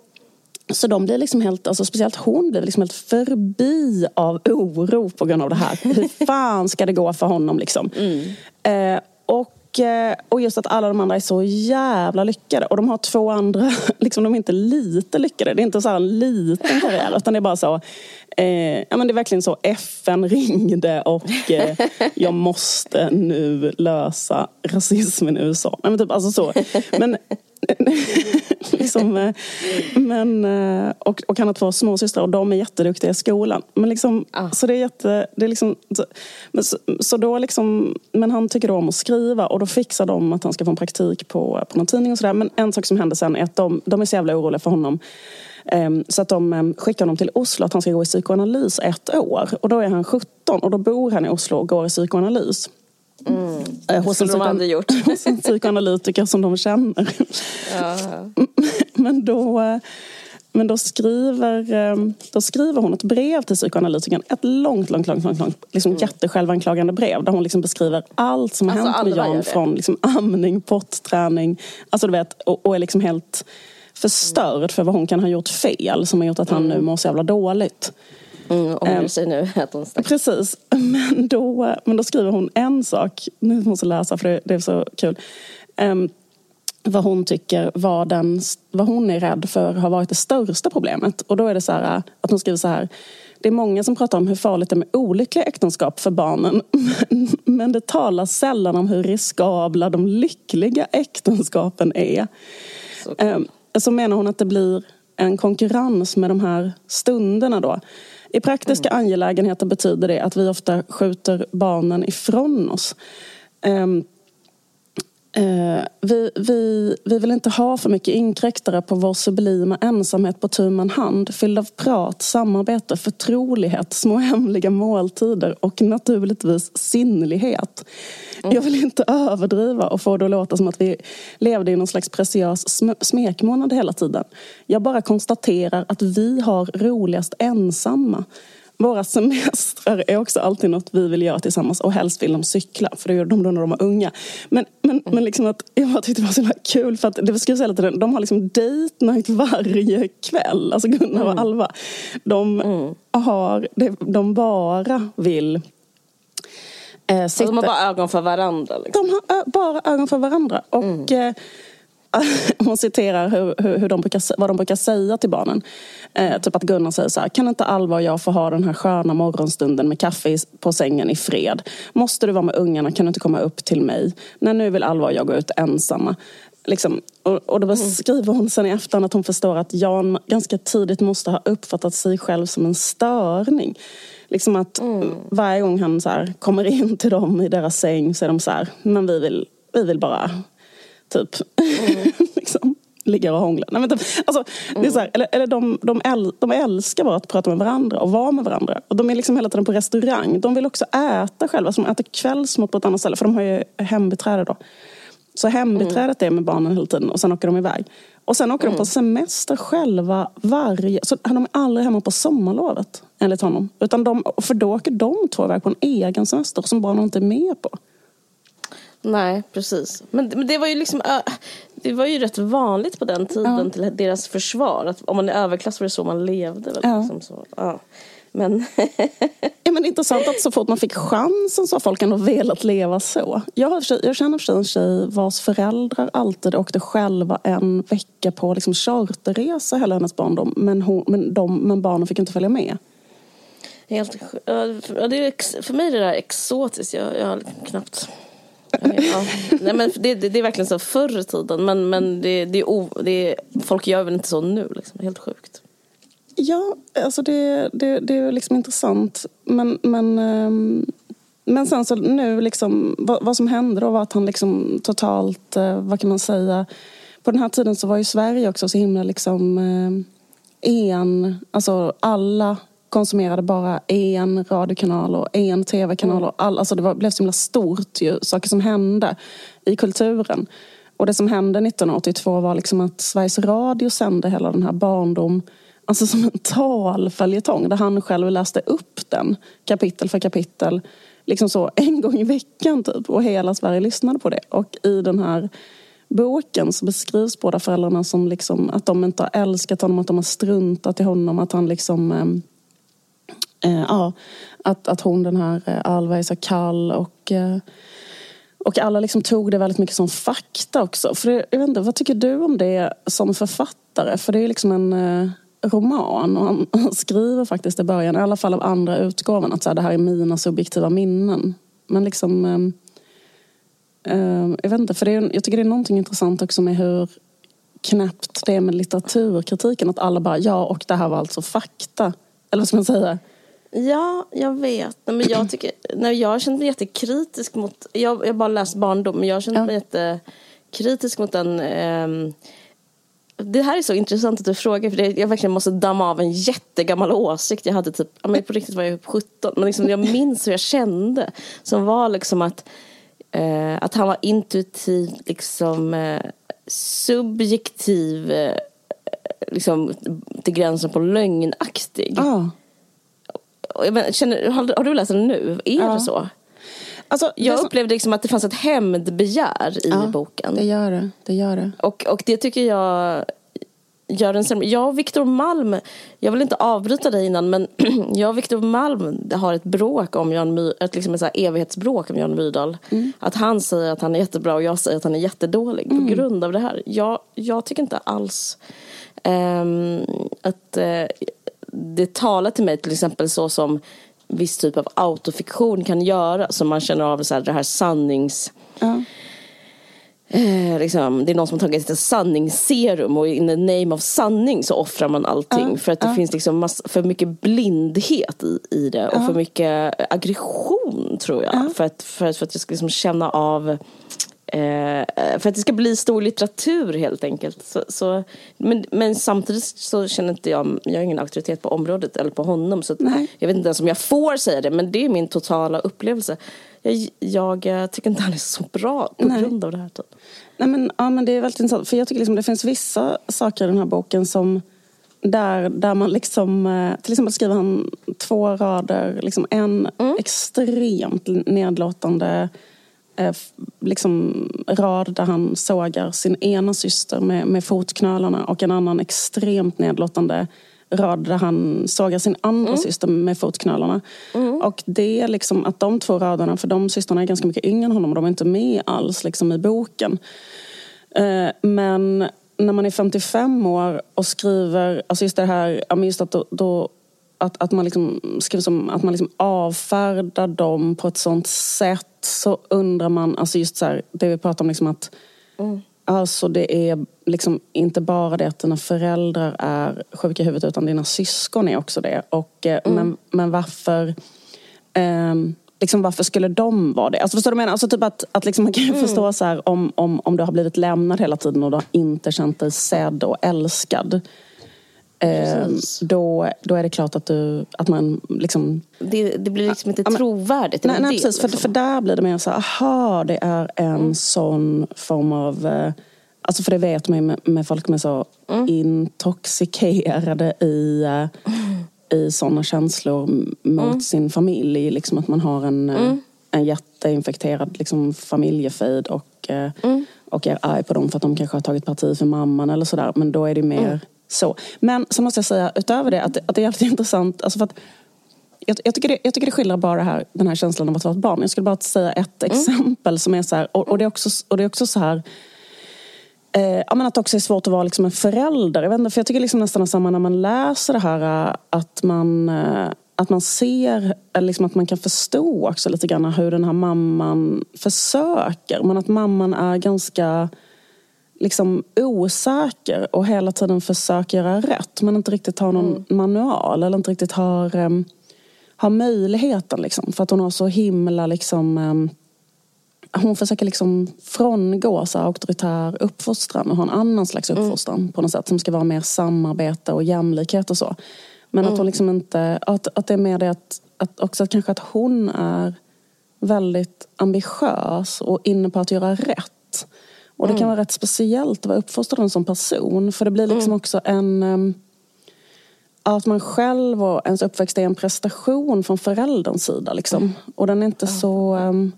så de blir liksom helt, alltså speciellt hon blir liksom helt förbi av oro på grund av det här. Hur fan ska det gå för honom liksom? Eh, och, och, eh, och just att alla de andra är så jävla lyckade. Och de har två andra, liksom de är inte lite lyckade. Det är inte så här en liten karriär utan det är bara så Eh, ja, men det är verkligen så, FN ringde och eh, jag måste nu lösa rasismen i USA. Nej, men typ, alltså så. Men, liksom, eh, men, eh, och, och han har två småsystrar och de är jätteduktiga i skolan. Men, liksom, ah. så det är jätte, det är liksom, så, men, så, så, då liksom, men han tycker då om att skriva och då fixar de att han ska få en praktik på, på någon tidning och sådär. Men en sak som händer sen är att de, de är så jävla oroliga för honom så att de ehm, skickar honom till Oslo att han ska gå i psykoanalys ett år. Och då är han 17 och då bor han i Oslo och går i psykoanalys. Mm. Eh, hos, en de aldrig gjort. hos en psykoanalytiker som de känner. Ja. Men då... Eh, men då skriver, ehm, då skriver hon ett brev till psykoanalytikern. Ett långt, långt, långt, långt, långt liksom mm. jättesjälvanklagande brev. Där hon liksom beskriver allt som har alltså, hänt med Jan. Från liksom amning, potträning. Alltså du vet, och, och är liksom helt förstörd för vad hon kan ha gjort fel som har gjort att han nu mm. mår så jävla dåligt. Mm, ångrar um, sig nu att hon stack. Precis. Men då, men då skriver hon en sak. Nu måste jag läsa för det, det är så kul. Um, vad hon tycker var den, vad hon är rädd för har varit det största problemet. Och då är det så här att hon skriver så här. Det är många som pratar om hur farligt det är med olyckliga äktenskap för barnen. Men, men det talas sällan om hur riskabla de lyckliga äktenskapen är. Um, så menar hon att det blir en konkurrens med de här stunderna då. I praktiska mm. angelägenheter betyder det att vi ofta skjuter barnen ifrån oss. Um, Eh, vi, vi, vi vill inte ha för mycket inkräktare på vår sublima ensamhet på tu man hand fylld av prat, samarbete, förtrolighet, små hemliga måltider och naturligtvis sinnlighet. Mm. Jag vill inte överdriva och få det att låta som att vi levde i någon slags preciös smekmånad hela tiden. Jag bara konstaterar att vi har roligast ensamma. Våra semestrar är också alltid något vi vill göra tillsammans och helst vill de cykla för det gjorde de då när de var unga. Men, men, mm. men liksom att jag bara tyckte det var så himla kul för att det beskrivs hela tiden, de har liksom date night varje kväll, alltså Gunnar och mm. Alva. De, mm. har, de bara vill Eh, sitter... de har bara ögon för varandra? Liksom. De har bara ögon för varandra. Och mm. eh, hon citerar hur, hur, hur de brukar, vad de brukar säga till barnen. Eh, typ att Gunnar säger så här, kan inte Alva och jag få ha den här sköna morgonstunden med kaffe på sängen i fred? Måste du vara med ungarna kan du inte komma upp till mig? Nej, nu vill Alva och jag gå ut ensamma. Liksom, och, och då beskriver hon sen i efterhand att hon förstår att Jan ganska tidigt måste ha uppfattat sig själv som en störning. Liksom att mm. varje gång han så här, kommer in till dem i deras säng så är de så här, men vi vill, vi vill bara typ mm. liksom, ligga och hångla. Nej, men typ, alltså, mm. det är så här, eller eller de, de, äl, de älskar bara att prata med varandra och vara med varandra. Och de är liksom hela tiden på restaurang. De vill också äta själva, så de äter kvällsmat på ett annat ställe för de har ju hembiträde då. Så hembiträdet mm. är med barnen hela tiden och sen åker de iväg. Och sen åker mm. de på semester själva varje... Så de är aldrig hemma på sommarlovet, enligt honom. Utan de, för då åker de två iväg på en egen semester som barnen inte är med på. Nej, precis. Men, men det var ju liksom... Det var ju rätt vanligt på den tiden ja. till deras försvar. Att om man är överklass var det så man levde. Väl, ja. Liksom så. Ja. Men... ja, men intressant att så fort man fick chansen så har folk ändå velat leva så. Jag, jag känner för sig en tjej vars föräldrar alltid åkte själva en vecka på liksom charterresa hela hennes barndom. Men, hon, men, de, men barnen fick inte följa med. Helt, ja, det är, för mig är det där exotiskt. Jag, jag har knappt... Ja. Nej, men det, det, det, är verkligen så förr i tiden. Men, men det, det, är o, det är, folk gör väl inte så nu. Liksom. Helt sjukt. Ja, alltså det, det, det är liksom intressant. Men, men, ehm, men sen så nu liksom, vad, vad som hände då var att han liksom totalt, eh, vad kan man säga, på den här tiden så var ju Sverige också så himla liksom ehm, en, alltså alla konsumerade bara en radiokanal och en tv-kanal. Mm. Och all, alltså det var, blev så himla stort ju, saker som hände i kulturen. Och det som hände 1982 var liksom att Sveriges Radio sände hela den här barndom Alltså som en talföljetong där han själv läste upp den kapitel för kapitel. Liksom så en gång i veckan typ. Och hela Sverige lyssnade på det. Och i den här boken så beskrivs båda föräldrarna som liksom att de inte har älskat honom, att de har struntat i honom, att han liksom eh, eh, Eh, ja, att, att hon den här eh, Alva är så kall och eh, och alla liksom tog det väldigt mycket som fakta också. För det, jag vet inte, vad tycker du om det som författare? För det är liksom en eh, roman. Och han, han skriver faktiskt i början, i alla fall av andra utgåvan, att så här, det här är mina subjektiva minnen. Men liksom... Eh, eh, jag vet inte, för det är, jag tycker det är någonting intressant också med hur knäppt det är med litteraturkritiken. Att alla bara, ja och det här var alltså fakta. Eller vad ska man säga? Ja, jag vet. Men jag, tycker, nej, jag känner mig jättekritisk mot... Jag har bara läst barndom, men jag känner ja. mig jättekritisk mot den... Eh, det här är så intressant att du frågar, för det, jag verkligen måste damma av en jättegammal åsikt. Jag hade typ, men på riktigt var jag 17, men liksom, jag minns hur jag kände. Som var liksom att, eh, att han var intuitiv, liksom eh, subjektiv, eh, liksom till gränsen på lögnaktig. Jag men, känner, har, har, du läst den nu? Är ja. det så? Alltså, jag det upplevde liksom att det fanns ett hämndbegär i ja, boken. det gör det. det, gör det. Och, och det tycker jag gör en sämre... Jag och Viktor Malm, jag vill inte avbryta dig innan men jag och Viktor Malm har ett bråk om Jan My, ett, liksom ett så evighetsbråk om Jan Myrdal. Mm. Att han säger att han är jättebra och jag säger att han är jättedålig mm. på grund av det här. Jag, jag tycker inte alls att uh, det talar till mig till exempel så som viss typ av autofiktion kan göra. Som man känner av så här, det här sannings... Eh, liksom, det är någon som har tagit ett sanningsserum och in the name of sanning så offrar man allting. Ja. För att det ja. finns liksom massa, för mycket blindhet i, i det och för mycket aggression tror jag. För, att, för, för att jag ska liksom känna av Eh, för att det ska bli stor litteratur helt enkelt. Så, så, men, men samtidigt så känner inte jag, jag har ingen auktoritet på området eller på honom. Så jag vet inte ens om jag får säga det, men det är min totala upplevelse. Jag, jag eh, tycker inte han är så bra på Nej. grund av det här. Typ. Nej, men, ja, men det är väldigt intressant, för jag tycker liksom det finns vissa saker i den här boken som där, där man liksom, eh, till exempel skriver han två rader, liksom en mm. extremt nedlåtande liksom rad där han sågar sin ena syster med, med fotknölarna och en annan extremt nedlåtande rad där han sågar sin andra mm. syster med fotknölarna. Mm. Och det är liksom att de två raderna, för de systrarna är ganska mycket yngre än honom och de är inte med alls liksom i boken. Eh, men när man är 55 år och skriver, alltså just det här, just att då, då att, att man liksom skriver som att man liksom avfärdar dem på ett sånt sätt så undrar man, alltså just så här, det vi pratar om liksom att mm. Alltså det är liksom inte bara det att dina föräldrar är sjuka i huvudet utan dina syskon är också det. Och, eh, mm. men, men varför eh, liksom varför skulle de vara det? Alltså förstår du vad jag menar? Alltså typ att, att liksom man kan mm. förstå så här, om, om, om du har blivit lämnad hela tiden och du har inte känt dig sedd och älskad. Eh, då, då är det klart att, du, att man liksom... Det, det blir liksom inte ja, trovärdigt. Nej, nej precis. Liksom. För, för där blir det mer så aha, det är en mm. sån form av... Eh, alltså för det vet man ju med, med folk som är så mm. intoxikerade i, mm. i såna känslor mot mm. sin familj. Liksom att man har en, mm. en jätteinfekterad liksom, familjefejd och, mm. och är arg på dem för att de kanske har tagit parti för mamman eller sådär. Men då är det mer så. Men så måste jag säga utöver det att, att det är jävligt intressant. Alltså för att, jag, jag, tycker det, jag tycker det skildrar bara här, den här känslan av att vara ett barn. Jag skulle bara säga ett mm. exempel som är så här, och, och, det är också, och det är också så här eh, ja, men att det också är svårt att vara liksom en förälder. Jag, vet inte, för jag tycker liksom nästan samma när man läser det här eh, att man, eh, att man ser, eller liksom att man kan förstå också lite grann hur den här mamman försöker. Men att mamman är ganska liksom osäker och hela tiden försöker göra rätt men inte riktigt har någon mm. manual eller inte riktigt har, um, har möjligheten. Liksom, för att hon har så himla... Liksom, um, hon försöker liksom frångå så auktoritär uppfostran och ha en annan slags mm. uppfostran mm. på något sätt som ska vara mer samarbete och jämlikhet och så. Men mm. att hon liksom inte... Att, att det är mer det att, att också att kanske att hon är väldigt ambitiös och inne på att göra rätt. Och det kan mm. vara rätt speciellt att vara uppfostrad som person. För det blir liksom mm. också en... Um, att man själv och ens uppväxt är en prestation från förälderns sida. Liksom. Mm. Och den är inte så... Um,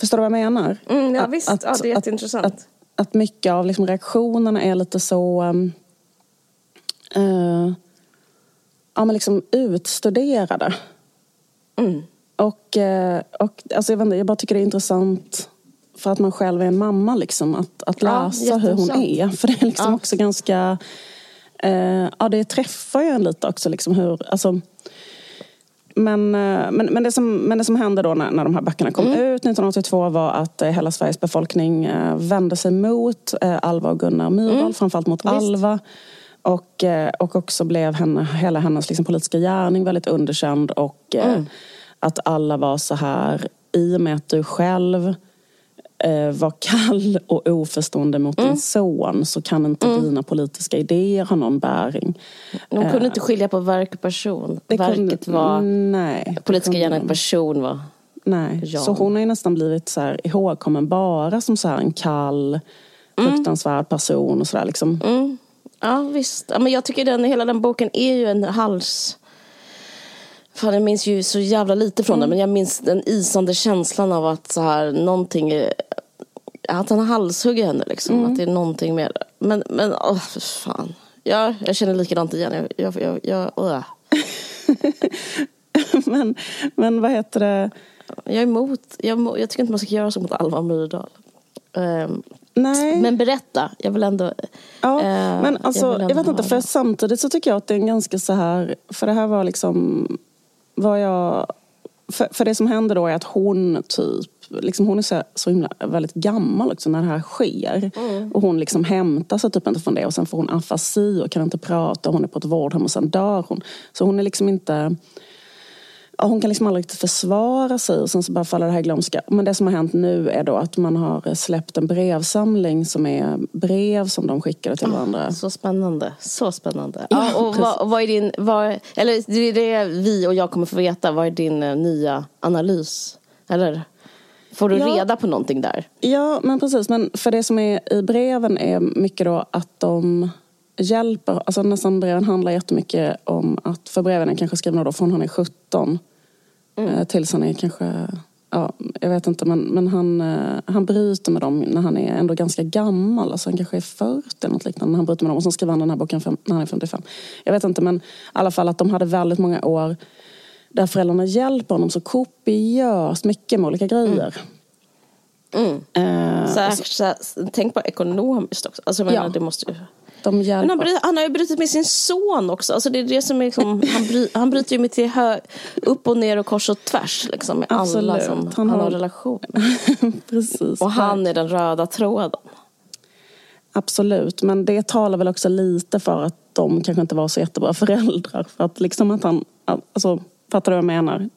förstår du vad jag menar? Mm, ja, visst. Att, ja, det är jätteintressant. Att, att, att mycket av liksom reaktionerna är lite så... Um, uh, ja, men liksom utstuderade. Mm. Och, uh, och alltså jag, vet inte, jag bara tycker det är intressant för att man själv är en mamma. Liksom, att, att läsa ja, hur hon är. För det är liksom ja. också ganska... Eh, ja, det träffar ju en lite också. Liksom hur, alltså, men, eh, men, men, det som, men det som hände då när, när de här böckerna kom mm. ut 1982 var att eh, hela Sveriges befolkning eh, vände sig mot Alva och Gunnar Myrdal, mm. framförallt mot Visst. Alva. Och, och också blev henne, hela hennes liksom politiska gärning väldigt underkänd. Och mm. att alla var så här, i och med att du själv eh, var kall och oförstående mot mm. din son så kan inte mm. dina politiska idéer ha någon bäring. De kunde eh, inte skilja på verk och person. Verket kunde, var nej, politiska gärningen, person var Nej, ja. så hon har ju nästan blivit så här ihågkommen bara som så här en kall, mm. fruktansvärd person och sådär liksom. Mm. Ja visst, ja, men jag tycker den, hela den boken är ju en hals Fan, jag minns ju så jävla lite från mm. den men jag minns den isande känslan av att så här, någonting att han har halshuggit henne liksom. Mm. Att det är någonting med det. Men, men åh för fan. Ja, jag känner likadant igen. Jag, jag, jag, jag men, men vad heter det? Jag är emot. Jag, jag tycker inte man ska göra så mot Alva Myrdal. Um, Nej. Men berätta, jag vill ändå... Ja, uh, men alltså, jag, jag vet inte, för samtidigt så tycker jag att det är en ganska så här... För det här var liksom vad jag... För, för det som händer då är att hon typ, liksom hon är så, så himla väldigt gammal också när det här sker. Mm. Och hon liksom hämtar sig typ inte från det och sen får hon afasi och kan inte prata. Hon är på ett vårdhem och sen dör hon. Så hon är liksom inte hon kan liksom aldrig riktigt försvara sig och sen så bara faller det här i glömska. Men det som har hänt nu är då att man har släppt en brevsamling som är brev som de skickade till varandra. Oh, så spännande, så spännande. Ja, ja och vad, vad, är din, vad, eller det är det vi och jag kommer få veta, vad är din uh, nya analys? Eller? Får du ja, reda på någonting där? Ja, men precis. Men för det som är i breven är mycket då att de hjälper, alltså nästan breven handlar jättemycket om att, för breven är kanske skrivna då från han är 17 mm. Eh, tills han är kanske, ja, jag vet inte, men, men han, eh, han bryter med dem när han är ändå ganska gammal, alltså han kanske är 40 eller något liknande när han bryter med dem och sen skriver han den här boken när han är 55. Jag vet inte, men i alla fall att de hade väldigt många år där föräldrarna hjälper honom så kopiöst mycket med olika grejer. Mm. Mm. Uh, så, så, så, tänk på ekonomiskt också. Alltså, men ja. det måste ju... De han, bryter, han har ju brutit med sin son också. Alltså det är det som är liksom, han, bry, han bryter ju med till hö, upp och ner och kors och tvärs. Liksom, med Absolut. alla som han, har, har relation Precis. Och han är den röda tråden. Absolut, men det talar väl också lite för att de kanske inte var så jättebra föräldrar. För att liksom att han, alltså, fattar du vad jag menar?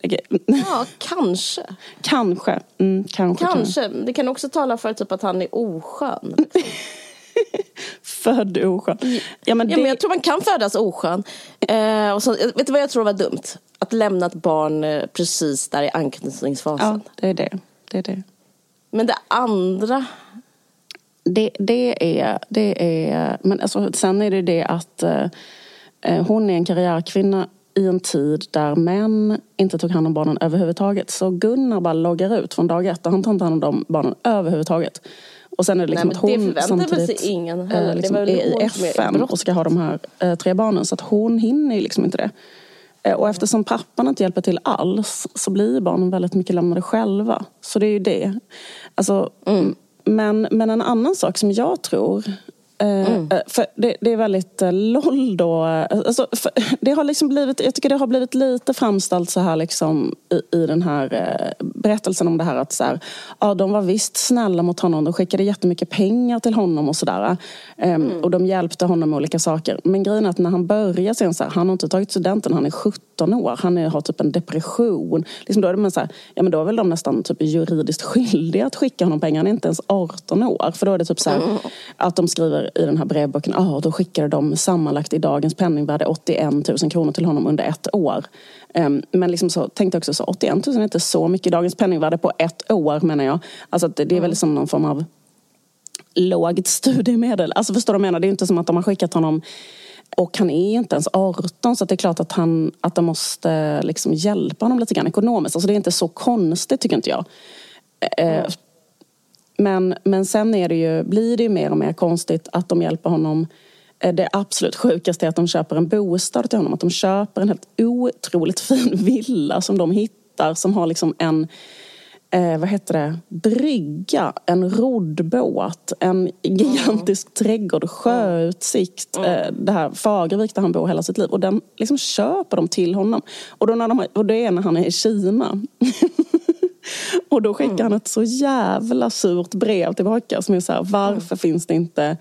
Ja, kanske. kanske. Mm, kanske. Kanske. Det kan också tala för typ att han är oskön. Liksom. Född oskön. Ja, men, det... ja, men jag tror man kan födas oskön. Eh, och så, vet du vad jag tror var dumt? Att lämna ett barn eh, precis där i anknytningsfasen. Ja, det är det. det, är det. Men det andra? Det, det, är, det är... Men alltså, sen är det det att eh, eh, hon är en karriärkvinna i en tid där män inte tog hand om barnen överhuvudtaget. Så Gunnar bara loggar ut från dag ett och han tar inte hand om barnen överhuvudtaget. Och sen är det liksom Nej, att hon samtidigt ingen äh, liksom är i FN och ska ha de här äh, tre barnen. Så att hon hinner ju liksom inte det. Äh, och eftersom pappan inte hjälper till alls så blir barnen väldigt mycket lämnade själva. Så det är ju det. Alltså, mm. men, men en annan sak som jag tror Mm. För det, det, är väldigt LOL då. Alltså, det har liksom blivit, jag tycker det har blivit lite framställt så här liksom i, i den här berättelsen om det här att så här, ja, de var visst snälla mot honom. De skickade jättemycket pengar till honom och sådär. Mm. Och de hjälpte honom med olika saker. Men grejen är att när han börjar sen så här, han har inte tagit studenten, han är 17 år. Han är, har typ en depression. Liksom då är det så här, ja men då är väl de nästan typ juridiskt skyldiga att skicka honom pengar. Han är inte ens 18 år. För då är det typ så här, mm. att de skriver i den här brevboken, ah, då skickade de sammanlagt i dagens penningvärde 81 000 kronor till honom under ett år. Um, men liksom så, tänkte också så, 81 000 är inte så mycket i dagens penningvärde på ett år menar jag. Alltså det, det är väl som någon form av lågt studiemedel. Alltså förstår du vad jag menar? Det är inte som att de har skickat honom och han är inte ens 18 så det är klart att, han, att de måste liksom hjälpa honom lite grann ekonomiskt. Alltså det är inte så konstigt tycker inte jag. Mm. Men, men sen är det ju, blir det ju mer och mer konstigt att de hjälper honom. Eh, det absolut sjukaste är att de köper en bostad till honom. Att de köper en helt otroligt fin villa som de hittar som har liksom en eh, vad heter det, brygga, en roddbåt, en gigantisk mm. trädgård, sjöutsikt. Mm. Eh, det här Fagervik där han bor hela sitt liv. Och den liksom köper de till honom. Och, då när de, och det är när han är i Kina. och då skickar mm. han ett så jävla surt brev tillbaka som är så här, varför mm. finns det inte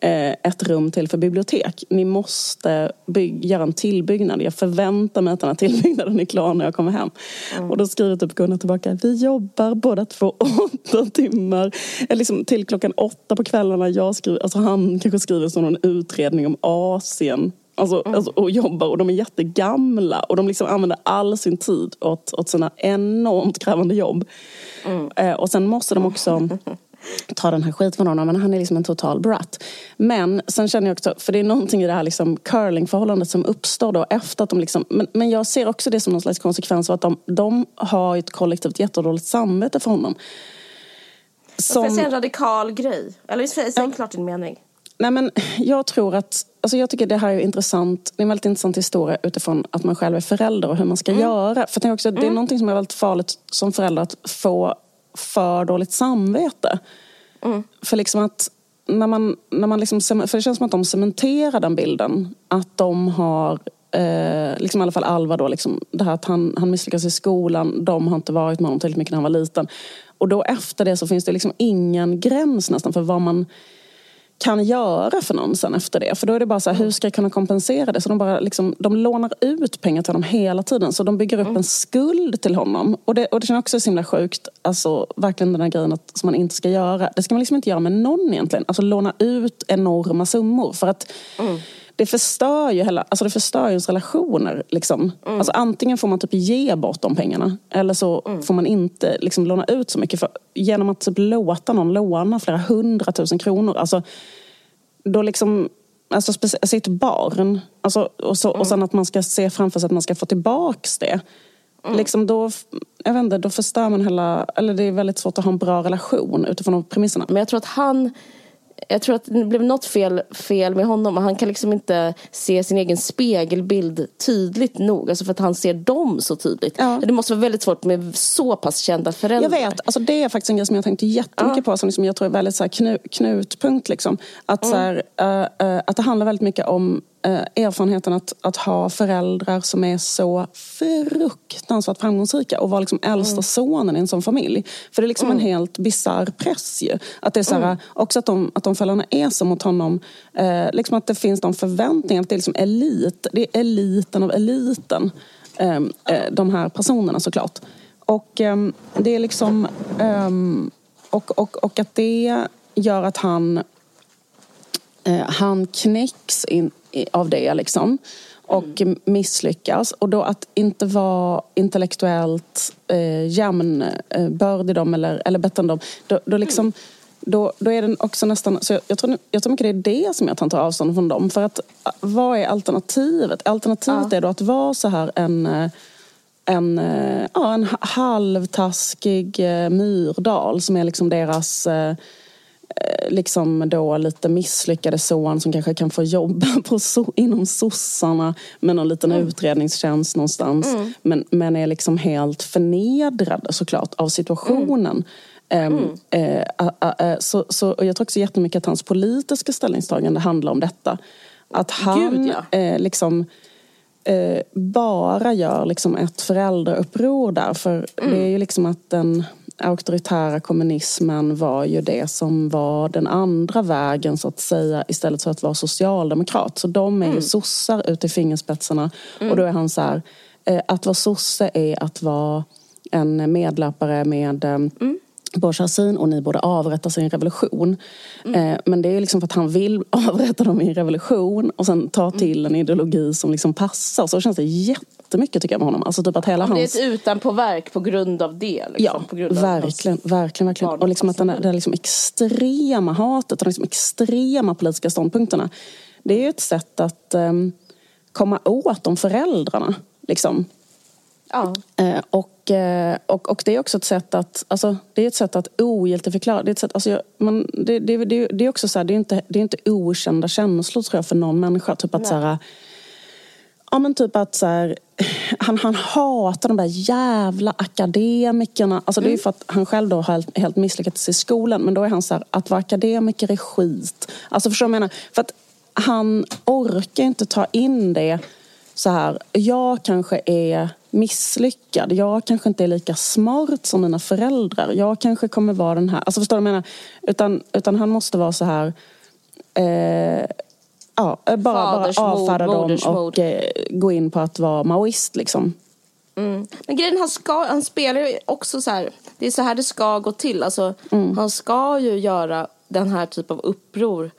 ett rum till för bibliotek. Ni måste göra en tillbyggnad. Jag förväntar mig att den här tillbyggnaden är klar när jag kommer hem. Mm. Och då skriver typ Gunnar tillbaka. Vi jobbar båda två åtta timmar. Liksom till klockan åtta på kvällarna. Jag skriver, alltså han kanske skriver som någon utredning om Asien. Alltså, mm. alltså, och jobbar och de är jättegamla och de liksom använder all sin tid åt, åt sina enormt krävande jobb. Mm. Eh, och sen måste de också ta den här skiten från honom. Men han är liksom en total brat. Men sen känner jag också, för det är någonting i det här liksom curlingförhållandet som uppstår då efter att de liksom, men, men jag ser också det som någon slags konsekvens av att de, de har ett kollektivt jättedåligt samvete för honom. Som... Jag säga en radikal grej? Eller säg ja. klart din mening. Nej men jag tror att, alltså jag tycker det här är intressant, det är en väldigt intressant historia utifrån att man själv är förälder och hur man ska mm. göra. För jag också, mm. det är mm. någonting som är väldigt farligt som förälder att få för dåligt samvete. Mm. För liksom att när man, när man liksom, för det känns som att de cementerar den bilden. Att de har, eh, liksom i alla fall Alva då, liksom, det här att han, han misslyckas i skolan. De har inte varit med honom tillräckligt mycket när han var liten. Och då efter det så finns det liksom ingen gräns nästan för vad man kan göra för någon sen efter det. För då är det bara så här, hur ska jag kunna kompensera det? Så de, bara liksom, de lånar ut pengar till honom hela tiden. Så de bygger upp mm. en skuld till honom. Och det, och det känns också så himla sjukt. Alltså verkligen den här grejen att, som man inte ska göra. Det ska man liksom inte göra med någon egentligen. Alltså låna ut enorma summor. För att mm. Det förstör ju hela, alltså det förstör ju ens relationer. Liksom. Mm. Alltså antingen får man typ ge bort de pengarna. Eller så mm. får man inte liksom, låna ut så mycket. För genom att typ låta någon låna flera hundratusen kronor. Alltså, då liksom, alltså sitt barn. Alltså, och, så, mm. och sen att man ska se framför sig att man ska få tillbaks det. Mm. Liksom då, jag vet inte, då förstör man hela, eller det är väldigt svårt att ha en bra relation utifrån de premisserna. Men jag tror att han jag tror att det blev något fel, fel med honom. Han kan liksom inte se sin egen spegelbild tydligt nog. Alltså för att han ser dem så tydligt. Ja. Det måste vara väldigt svårt med så pass kända föräldrar. Jag vet, alltså det är faktiskt en grej som jag tänkte jättemycket ja. på. Som liksom jag tror är väldigt så här knu, knutpunkt. Liksom. Att, mm. så här, uh, uh, att det handlar väldigt mycket om Eh, erfarenheten att, att ha föräldrar som är så fruktansvärt framgångsrika och vara liksom äldsta mm. sonen i en sån familj. För det är liksom mm. en helt bisarr press ju. Att det är så här, mm. Också att de, att de föräldrarna är så mot honom. Eh, liksom att det finns de förväntningar, att det är liksom elit. Det är eliten av eliten. Eh, eh, de här personerna såklart. Och eh, det är liksom... Ehm, och, och, och att det gör att han eh, han knäcks in, av det liksom. Och mm. misslyckas. Och då att inte vara intellektuellt eh, jämnbördig dem eller, eller bättre än dem. Då, då, liksom, då, då är den också nästan... Så jag, jag, tror, jag tror mycket det är det som att han tar avstånd från dem. För att vad är alternativet? Alternativet ja. är då att vara så här en eh, en, eh, ja, en halvtaskig eh, Myrdal som är liksom deras Eh, liksom då lite misslyckade son som kanske kan få jobba på so inom sossarna med någon liten mm. utredningstjänst någonstans. Mm. Men, men är liksom helt förnedrad såklart av situationen. Mm. Um, uh, uh, uh, så, så, och jag tror också jättemycket att hans politiska ställningstagande handlar om detta. Att han Gud, ja. Eh, liksom bara gör liksom ett föräldrauppror där. För det är ju liksom att den auktoritära kommunismen var ju det som var den andra vägen så att säga istället för att vara socialdemokrat. Så de är ju mm. sossar ut i fingerspetsarna mm. och då är han så här, eh, att vara sosse är att vara en medlöpare med eh, mm. Bourgeoisien och ni borde avrättas i en revolution. Mm. Eh, men det är liksom för att han vill avrätta dem i en revolution och sen ta mm. till en ideologi som liksom passar. Så känns det jättemycket tycker jag med honom. Alltså typ att hela hans... Det är ett utanpåverk på grund av det? Liksom, ja, på grund av verkligen, hans... verkligen. verkligen. Och liksom att den, den liksom extrema hatet och de liksom extrema politiska ståndpunkterna. Det är ju ett sätt att um, komma åt de föräldrarna. Liksom. Ja. Eh, och, eh, och, och det är också ett sätt att, alltså, det är ett sätt att ogiltigförklara. Det är, ett sätt, alltså, man, det, det, det, det är också så här, det är, inte, det är inte okända känslor tror jag för någon människa. Typ att så här, Ja men typ att så här, han, han hatar de där jävla akademikerna. Alltså det är ju för att han själv då har helt, helt misslyckats i skolan. Men då är han så här, att vara akademiker är skit. Alltså förstår du vad jag menar? För att han orkar inte ta in det så här, jag kanske är misslyckad. Jag kanske inte är lika smart som mina föräldrar. Jag kanske kommer vara den här, alltså förstår du vad jag menar? Utan, utan han måste vara så här, eh, ja, bara, bara avfärda dem och eh, gå in på att vara maoist liksom. Mm. Men grejen, han, ska, han spelar ju också så här, det är så här det ska gå till. Alltså, mm. Han ska ju göra den här typen av uppror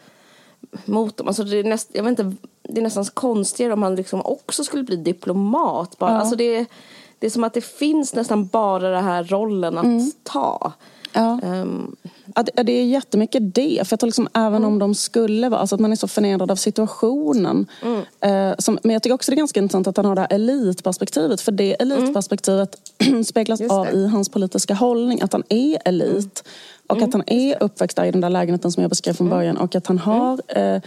mot dem. Alltså det, är näst, jag vet inte, det är nästan konstigare om han liksom också skulle bli diplomat. Bara. Ja. Alltså det, det är som att det finns nästan bara den här rollen att mm. ta. Ja. Um, ja, det, det är jättemycket det. För jag tror liksom, även mm. om de skulle vara, alltså att man är så förnedrad av situationen. Mm. Eh, som, men jag tycker också det är ganska intressant att han har det här elitperspektivet. För det elitperspektivet mm. speglas av i hans politiska hållning. Att han är elit. Och att mm. han är uppväxt där i den där lägenheten som jag beskrev från mm. början. Och att han har eh,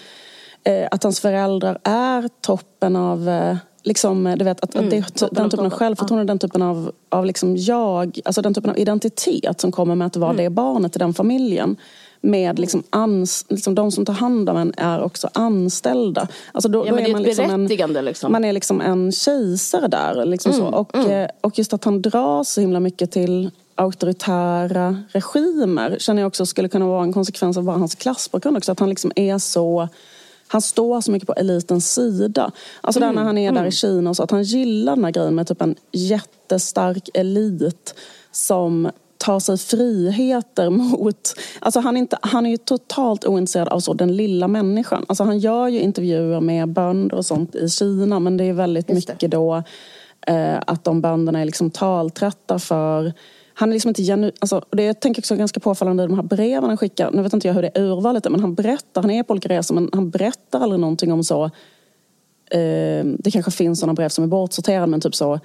att hans föräldrar är toppen av eh, liksom, du vet, att, mm, att det, den typen av självförtroende, den typen av, av liksom jag, alltså den typen av identitet som kommer med att vara mm. det barnet i den familjen. Med liksom, ans, liksom de som tar hand om en är också anställda. Alltså då, ja, då är man liksom en, liksom. Man är liksom en kejsare där. Liksom mm, så. Och, mm. Eh, och just att han dras så himla mycket till auktoritära regimer känner jag också skulle kunna vara en konsekvens av bara hans klassbakgrund också. Att han liksom är så han står så mycket på elitens sida. Alltså mm, där när han är mm. där i Kina och så, att han gillar den här grejen med typ en jättestark elit som tar sig friheter mot... Alltså han, är inte, han är ju totalt ointresserad av så, den lilla människan. Alltså han gör ju intervjuer med bönder och sånt i Kina men det är väldigt mycket då eh, att de bönderna är liksom taltrötta för han är liksom inte genu... Alltså, det jag tänker också ganska påfallande i de här breven han skickar. Nu vet inte jag hur det är urvalet är, men han berättar, han är på olika resor, men han berättar aldrig någonting om så... Eh, det kanske finns sådana brev som är bortsorterade, men typ så...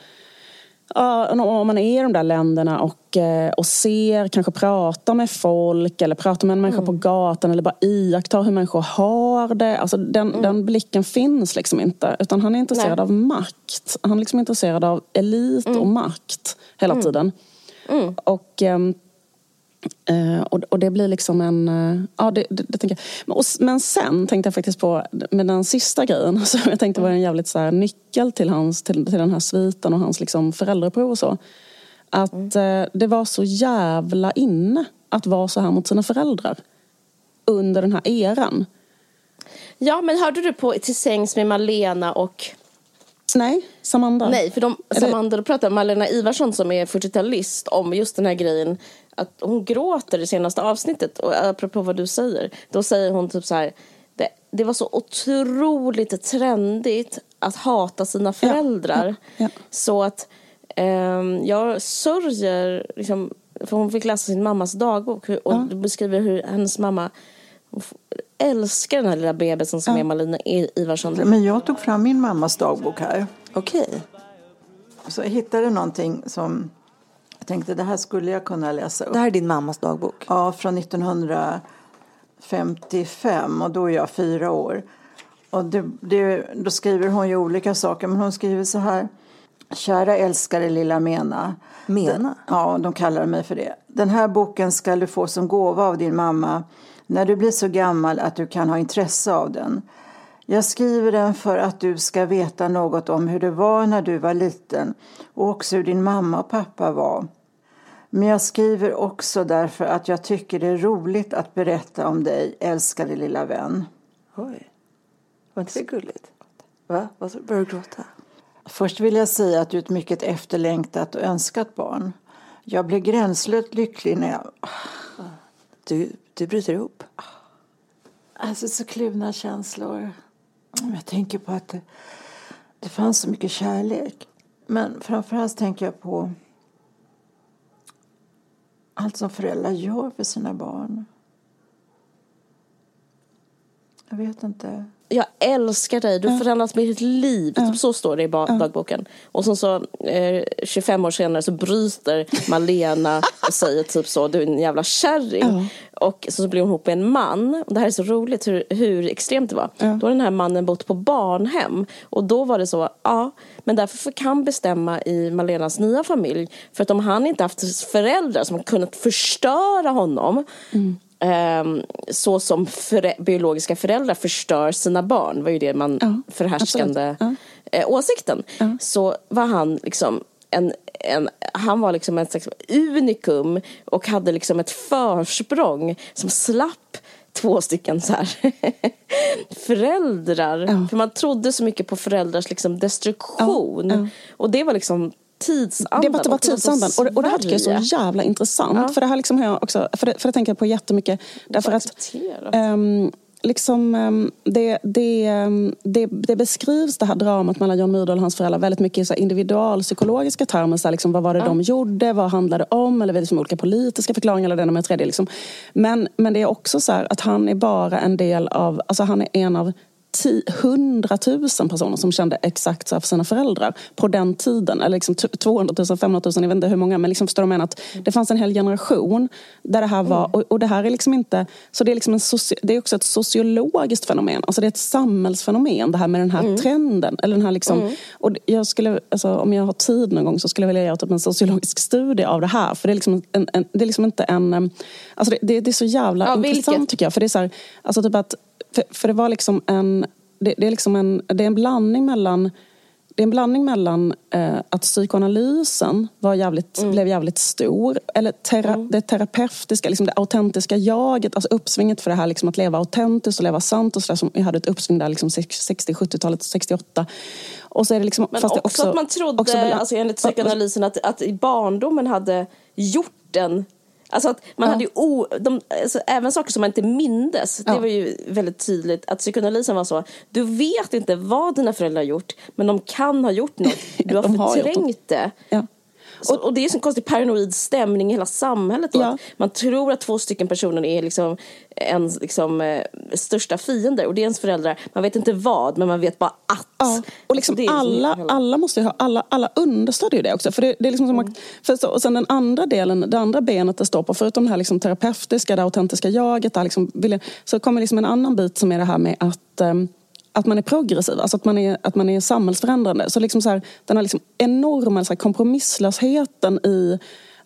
Uh, om man är i de där länderna och, uh, och ser, kanske pratar med folk eller pratar med en människa mm. på gatan eller bara iakttar hur människor har det. Alltså den, mm. den blicken finns liksom inte. Utan han är intresserad Nej. av makt. Han är liksom intresserad av elit mm. och makt hela mm. tiden. Mm. Och, ehm, eh, och, och, det blir liksom en... Eh, ja, det, det, det tänker jag. Men, och, men sen tänkte jag faktiskt på med den sista grejen som jag tänkte var en jävligt så här, nyckel till, hans, till, till den här sviten och hans liksom föräldraprov och så. Att mm. eh, det var så jävla inne att vara så här mot sina föräldrar under den här eran. Ja, men hörde du på Till sängs med Malena och Nej, Samanda. Nej, för de, Samanda, då pratar Malena Ivarsson som är 40-talist om just den här grejen att hon gråter i senaste avsnittet och apropå vad du säger, då säger hon typ så här det, det var så otroligt trendigt att hata sina föräldrar ja, ja, ja. så att um, jag sörjer liksom, för hon fick läsa sin mammas dagbok och ja. beskriver hur hennes mamma älskar den här lilla bebisen som ja. är Malina Ivarsson. Men jag tog fram min mammas dagbok här. Okej. Okay. Så jag hittade någonting som jag tänkte det här skulle jag kunna läsa upp. Det här är din mammas dagbok? Ja, från 1955 och då är jag fyra år. Och det, det, då skriver hon ju olika saker men hon skriver så här. Kära älskade lilla Mena. Mena? ja, de kallar mig för det. Den här boken ska du få som gåva av din mamma när du blir så gammal att du kan ha intresse av den. Jag skriver den för att du ska veta något om hur det var när du var liten och också hur din mamma och pappa var. Men jag skriver också därför att jag tycker det är roligt att berätta om dig, älskade lilla vän. Oj, var inte det gulligt? Va? Börjar du gråta? Först vill jag säga att du är ett mycket efterlängtat och önskat barn. Jag blev gränslöst lycklig när jag... Du du bryter ihop? Alltså så kluvna känslor. Jag tänker på att det, det fanns så mycket kärlek. Men framförallt tänker jag på allt som föräldrar gör för sina barn. Jag vet inte. Jag älskar dig, du har förändrats mitt liv. Typ så står det i dagboken. Och sen så eh, 25 år senare så bryter Malena och säger typ så, du är en jävla kärring. Och så blir hon ihop med en man. Och det här är så roligt hur, hur extremt det var. Då har den här mannen bott på barnhem. Och då var det så, ja, men därför han bestämma i Malenas nya familj. För att om han inte haft föräldrar som kunnat förstöra honom mm så som för, biologiska föräldrar förstör sina barn, var ju det man ja, förhärskande ja. eh, åsikten. Ja. Så var han liksom en, en, han var liksom ett slags unikum och hade liksom ett försprång som slapp två stycken så här föräldrar. För man trodde så mycket på föräldrars liksom destruktion. Och det var liksom tidsandan. Det var, det var tidsandan. Och, och det här tycker jag är så jävla intressant. Ja. För det här liksom har jag också, för det, för det tänker jag på jättemycket. Därför att um, liksom, um, det, det, um, det, det, beskrivs det här dramat mellan John Myrdal och hans föräldrar väldigt mycket i så individualpsykologiska termer. Så här, liksom, vad var det ja. de gjorde? Vad handlade det om? Eller liksom olika politiska förklaringar eller det med tredje. Liksom. Men, men det är också så här att han är bara en del av, alltså han är en av hundratusen personer som kände exakt så här för sina föräldrar på den tiden. Eller liksom 200 000, 500 000, jag vet inte hur många. Men liksom förstår du menar att det fanns en hel generation där det här var. Mm. Och, och, det här är liksom inte... Så det är, liksom en soci, det är också ett sociologiskt fenomen. Alltså det är ett samhällsfenomen det här med den här mm. trenden. Eller den här liksom, mm. och jag skulle, alltså, om jag har tid någon gång så skulle jag vilja göra typ en sociologisk studie av det här. För det är liksom, en, en det är liksom inte en... Alltså det, det, det är så jävla ja, intressant vilket? tycker jag. För det är så här, alltså typ att för, för det var liksom en... Det, det, är liksom en, det är en blandning mellan det är en blandning mellan eh, att psykoanalysen var jävligt, mm. blev jävligt stor, eller tera, mm. det terapeutiska, liksom det autentiska jaget, alltså uppsvinget för det här liksom att leva autentiskt och leva sant och så där, som jag hade ett uppsving där liksom 60, 70-talet, 68. Och så är det liksom, Men också, också, att man trodde, också, alltså enligt psykoanalysen, att, att i barndomen hade gjort den Alltså att man ja. hade ju o, de, alltså även saker som man inte mindes. Ja. Det var ju väldigt tydligt att psykoanalysen var så. Du vet inte vad dina föräldrar har gjort men de kan ha gjort något. Du har de förträngt det. Ja. Så, och det är en konstig paranoid stämning i hela samhället. Ja. Man tror att två stycken personer är liksom ens liksom, eh, största fiender och det är ens föräldrar. Man vet inte vad, men man vet bara att. Ja. Och liksom liksom alla, hela... alla måste ha, alla, alla understödjer det också. För det, det är liksom som mm. så, och sen den andra delen, det andra benet det står på, förutom det här liksom terapeutiska, det autentiska jaget, där liksom, så kommer liksom en annan bit som är det här med att um, att man är progressiv, alltså att man är, att man är samhällsförändrande. Så liksom så här, den här liksom enorma så här, kompromisslösheten i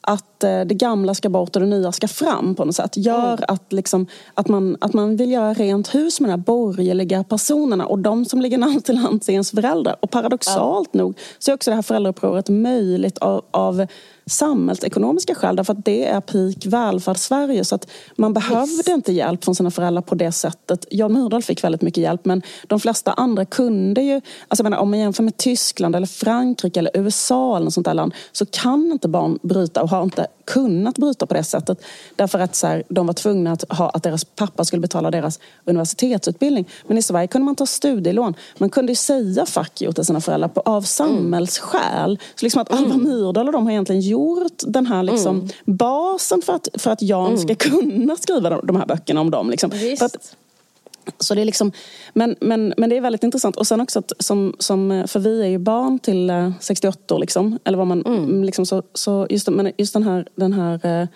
att eh, det gamla ska bort och det nya ska fram på något sätt. Gör mm. att, liksom, att, man, att man vill göra rent hus med de här borgerliga personerna och de som ligger närmast till hands är ens föräldrar. Och paradoxalt ja. nog så är också det här föräldraupproret möjligt av, av samhällsekonomiska skäl därför att det är peak välfärdssverige så att man behövde inte hjälp från sina föräldrar på det sättet. Jan Myrdal fick väldigt mycket hjälp men de flesta andra kunde ju, alltså menar, om man jämför med Tyskland eller Frankrike eller USA eller något sånt där land så kan inte barn bryta och har inte kunnat bryta på det sättet. Därför att så här, de var tvungna att, ha, att deras pappa skulle betala deras universitetsutbildning. Men i Sverige kunde man ta studielån. Man kunde ju säga fuck you till sina föräldrar på, av samhällsskäl. Så liksom att Alva mm. Myrdal och de har egentligen gjort den här liksom mm. basen för att, för att Jan mm. ska kunna skriva de här böckerna om dem. Liksom. Att, så det är liksom, men, men, men det är väldigt intressant. Och sen också att som, som, för vi är ju barn till 68 år liksom. Eller vad man, mm. liksom så, så just, men just den här, den här eh,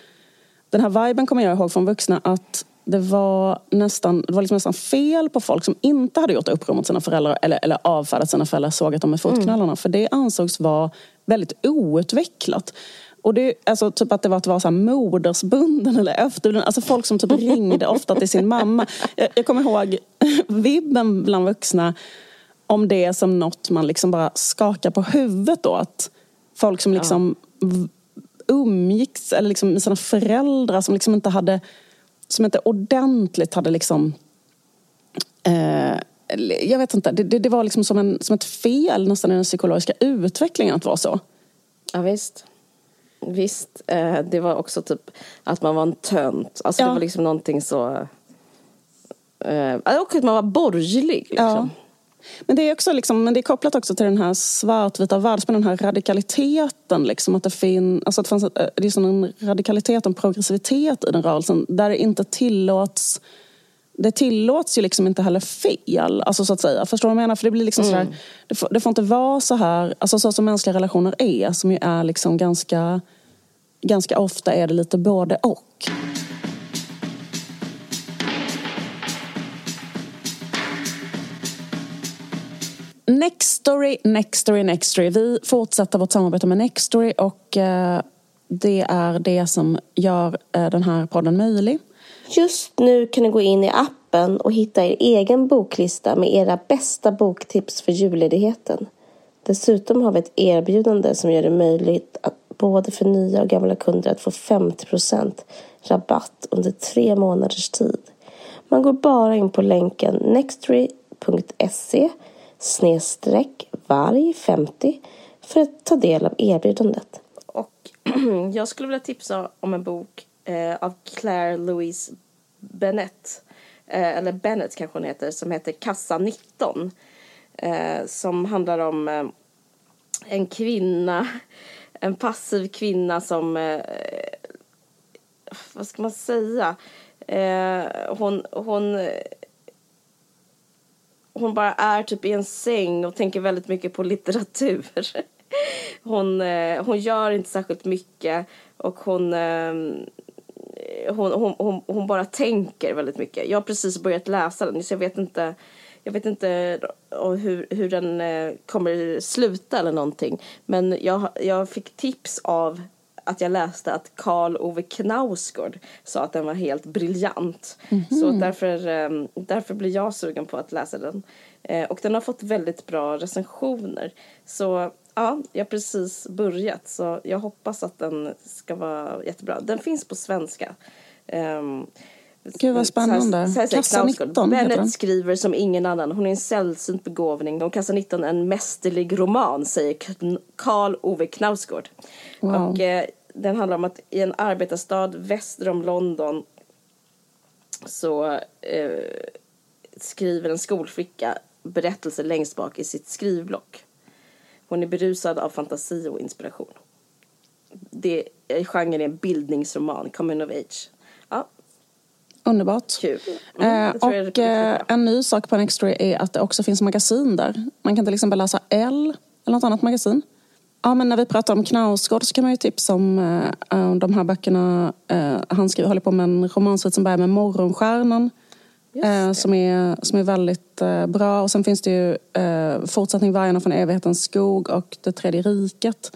den här viben kommer jag ihåg från vuxna att det var nästan, det var liksom nästan fel på folk som inte hade gjort uppror mot sina föräldrar eller, eller avfärdat sina föräldrar, sågat dem med fotknallarna. Mm. För det ansågs vara väldigt outvecklat. Och det, alltså, typ att det var att vara så här modersbunden eller efterbunden. Alltså folk som typ ringde ofta till sin mamma. Jag, jag kommer ihåg vibben bland vuxna om det som något man liksom bara skakar på huvudet då. Att folk som liksom ja. umgicks eller liksom med sina föräldrar som liksom inte hade som inte ordentligt hade liksom eh, jag vet inte, det, det, det, var liksom som, en, som ett fel nästan i den psykologiska utvecklingen att vara så. Ja visst. Visst, eh, det var också typ att man var en tönt. Alltså ja. det var liksom någonting så... Eh, och att man var borgerlig liksom. Ja. Men det är också liksom, men det är kopplat också till den här svartvita världsbilden, den här radikaliteten. Liksom, att det, fin, alltså att det, fanns, det är en radikalitet och en progressivitet i den rörelsen där det inte tillåts det tillåts ju liksom inte heller fel. Alltså så att säga. Förstår du vad jag menar? För det blir liksom mm. sådär, det får, det får, inte vara så här, alltså så som mänskliga relationer är, som ju är liksom ganska, ganska ofta är det lite både och. Nextory, Nextory, Nextory. Vi fortsätter vårt samarbete med Nextory och eh, det är det som gör eh, den här podden möjlig. Just nu kan ni gå in i appen och hitta er egen boklista med era bästa boktips för julledigheten. Dessutom har vi ett erbjudande som gör det möjligt att både för nya och gamla kunder att få 50% rabatt under tre månaders tid. Man går bara in på länken nextory.se snedstreck varg 50 för att ta del av erbjudandet. Och jag skulle vilja tipsa om en bok eh, av Claire Louise Bennett, eh, eller Bennett kanske hon heter, som heter Kassa 19. Eh, som handlar om eh, en kvinna, en passiv kvinna som, eh, vad ska man säga, eh, hon, hon hon bara är typ i en säng och tänker väldigt mycket på litteratur. Hon, eh, hon gör inte särskilt mycket och hon, eh, hon, hon, hon, hon bara tänker väldigt mycket. Jag har precis börjat läsa den så jag vet inte jag vet inte eh, hur, hur den eh, kommer sluta eller någonting. Men jag, jag fick tips av att jag läste att Karl Ove Knausgård sa att den var helt briljant. Mm -hmm. Så därför, ehm, därför blir jag sugen på att läsa den. Eh, och den har fått väldigt bra recensioner. Så ja, jag har precis börjat så jag hoppas att den ska vara jättebra. Den finns på svenska. Um, Gud vad spännande. Så här, så här, Kassa 19 Bennett skriver som ingen annan. Hon är en sällsynt begåvning. Och Kassa 19 är en mästerlig roman, säger Karl Ove Knausgård. Wow. Och eh, den handlar om att i en arbetarstad väster om London så eh, skriver en skolflicka berättelser längst bak i sitt skrivblock. Hon är berusad av fantasi och inspiration. Det, genren är en bildningsroman, coming of age. Ja. Underbart. Kul. Mm, eh, och eh, en ny sak på Nextory är att det också finns magasin där. Man kan till exempel läsa L eller något annat magasin. Ja, men när vi pratar om Knausgård så kan man ju tipsa om uh, de här böckerna. Uh, han skriver, håller på med en romansvit som börjar med Morgonstjärnan. Uh, som, är, som är väldigt bra. Och sen finns det ju fortsättning Vargarna från evighetens skog och Det tredje riket.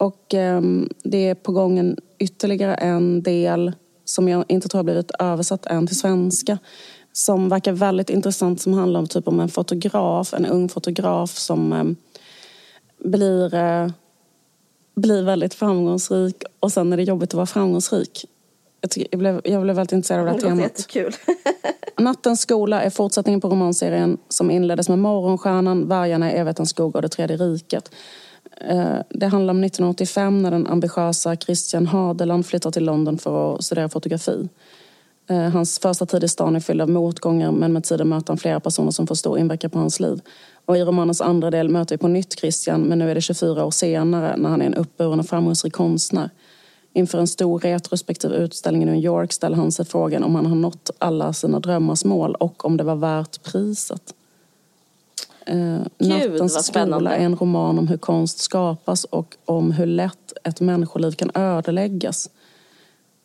Och um, det är på gång en, ytterligare en del som jag inte tror har blivit översatt än till svenska. Som verkar väldigt intressant som handlar om, typ om en fotograf, en ung fotograf som um, blir blir väldigt framgångsrik och sen är det jobbigt att vara framgångsrik. Jag, tycker, jag, blev, jag blev väldigt intresserad av det, det temat. Jättekul. Nattens skola är fortsättningen på romanserien som inleddes med Morgonstjärnan, Vargarna i evighetens skog och Det tredje riket. Eh, det handlar om 1985 när den ambitiösa Christian Hadeland flyttar till London för att studera fotografi. Eh, hans första tid i stan är fylld av motgångar men med tiden möter han flera personer som får stor inverkan på hans liv. Och i romanens andra del möter vi på nytt Christian men nu är det 24 år senare när han är en uppburen och framgångsrik konstnär. Inför en stor retrospektiv utställning i New York ställer han sig frågan om han har nått alla sina drömmars mål och om det var värt priset. Eh, Nattens skola är en roman om hur konst skapas och om hur lätt ett människoliv kan ödeläggas.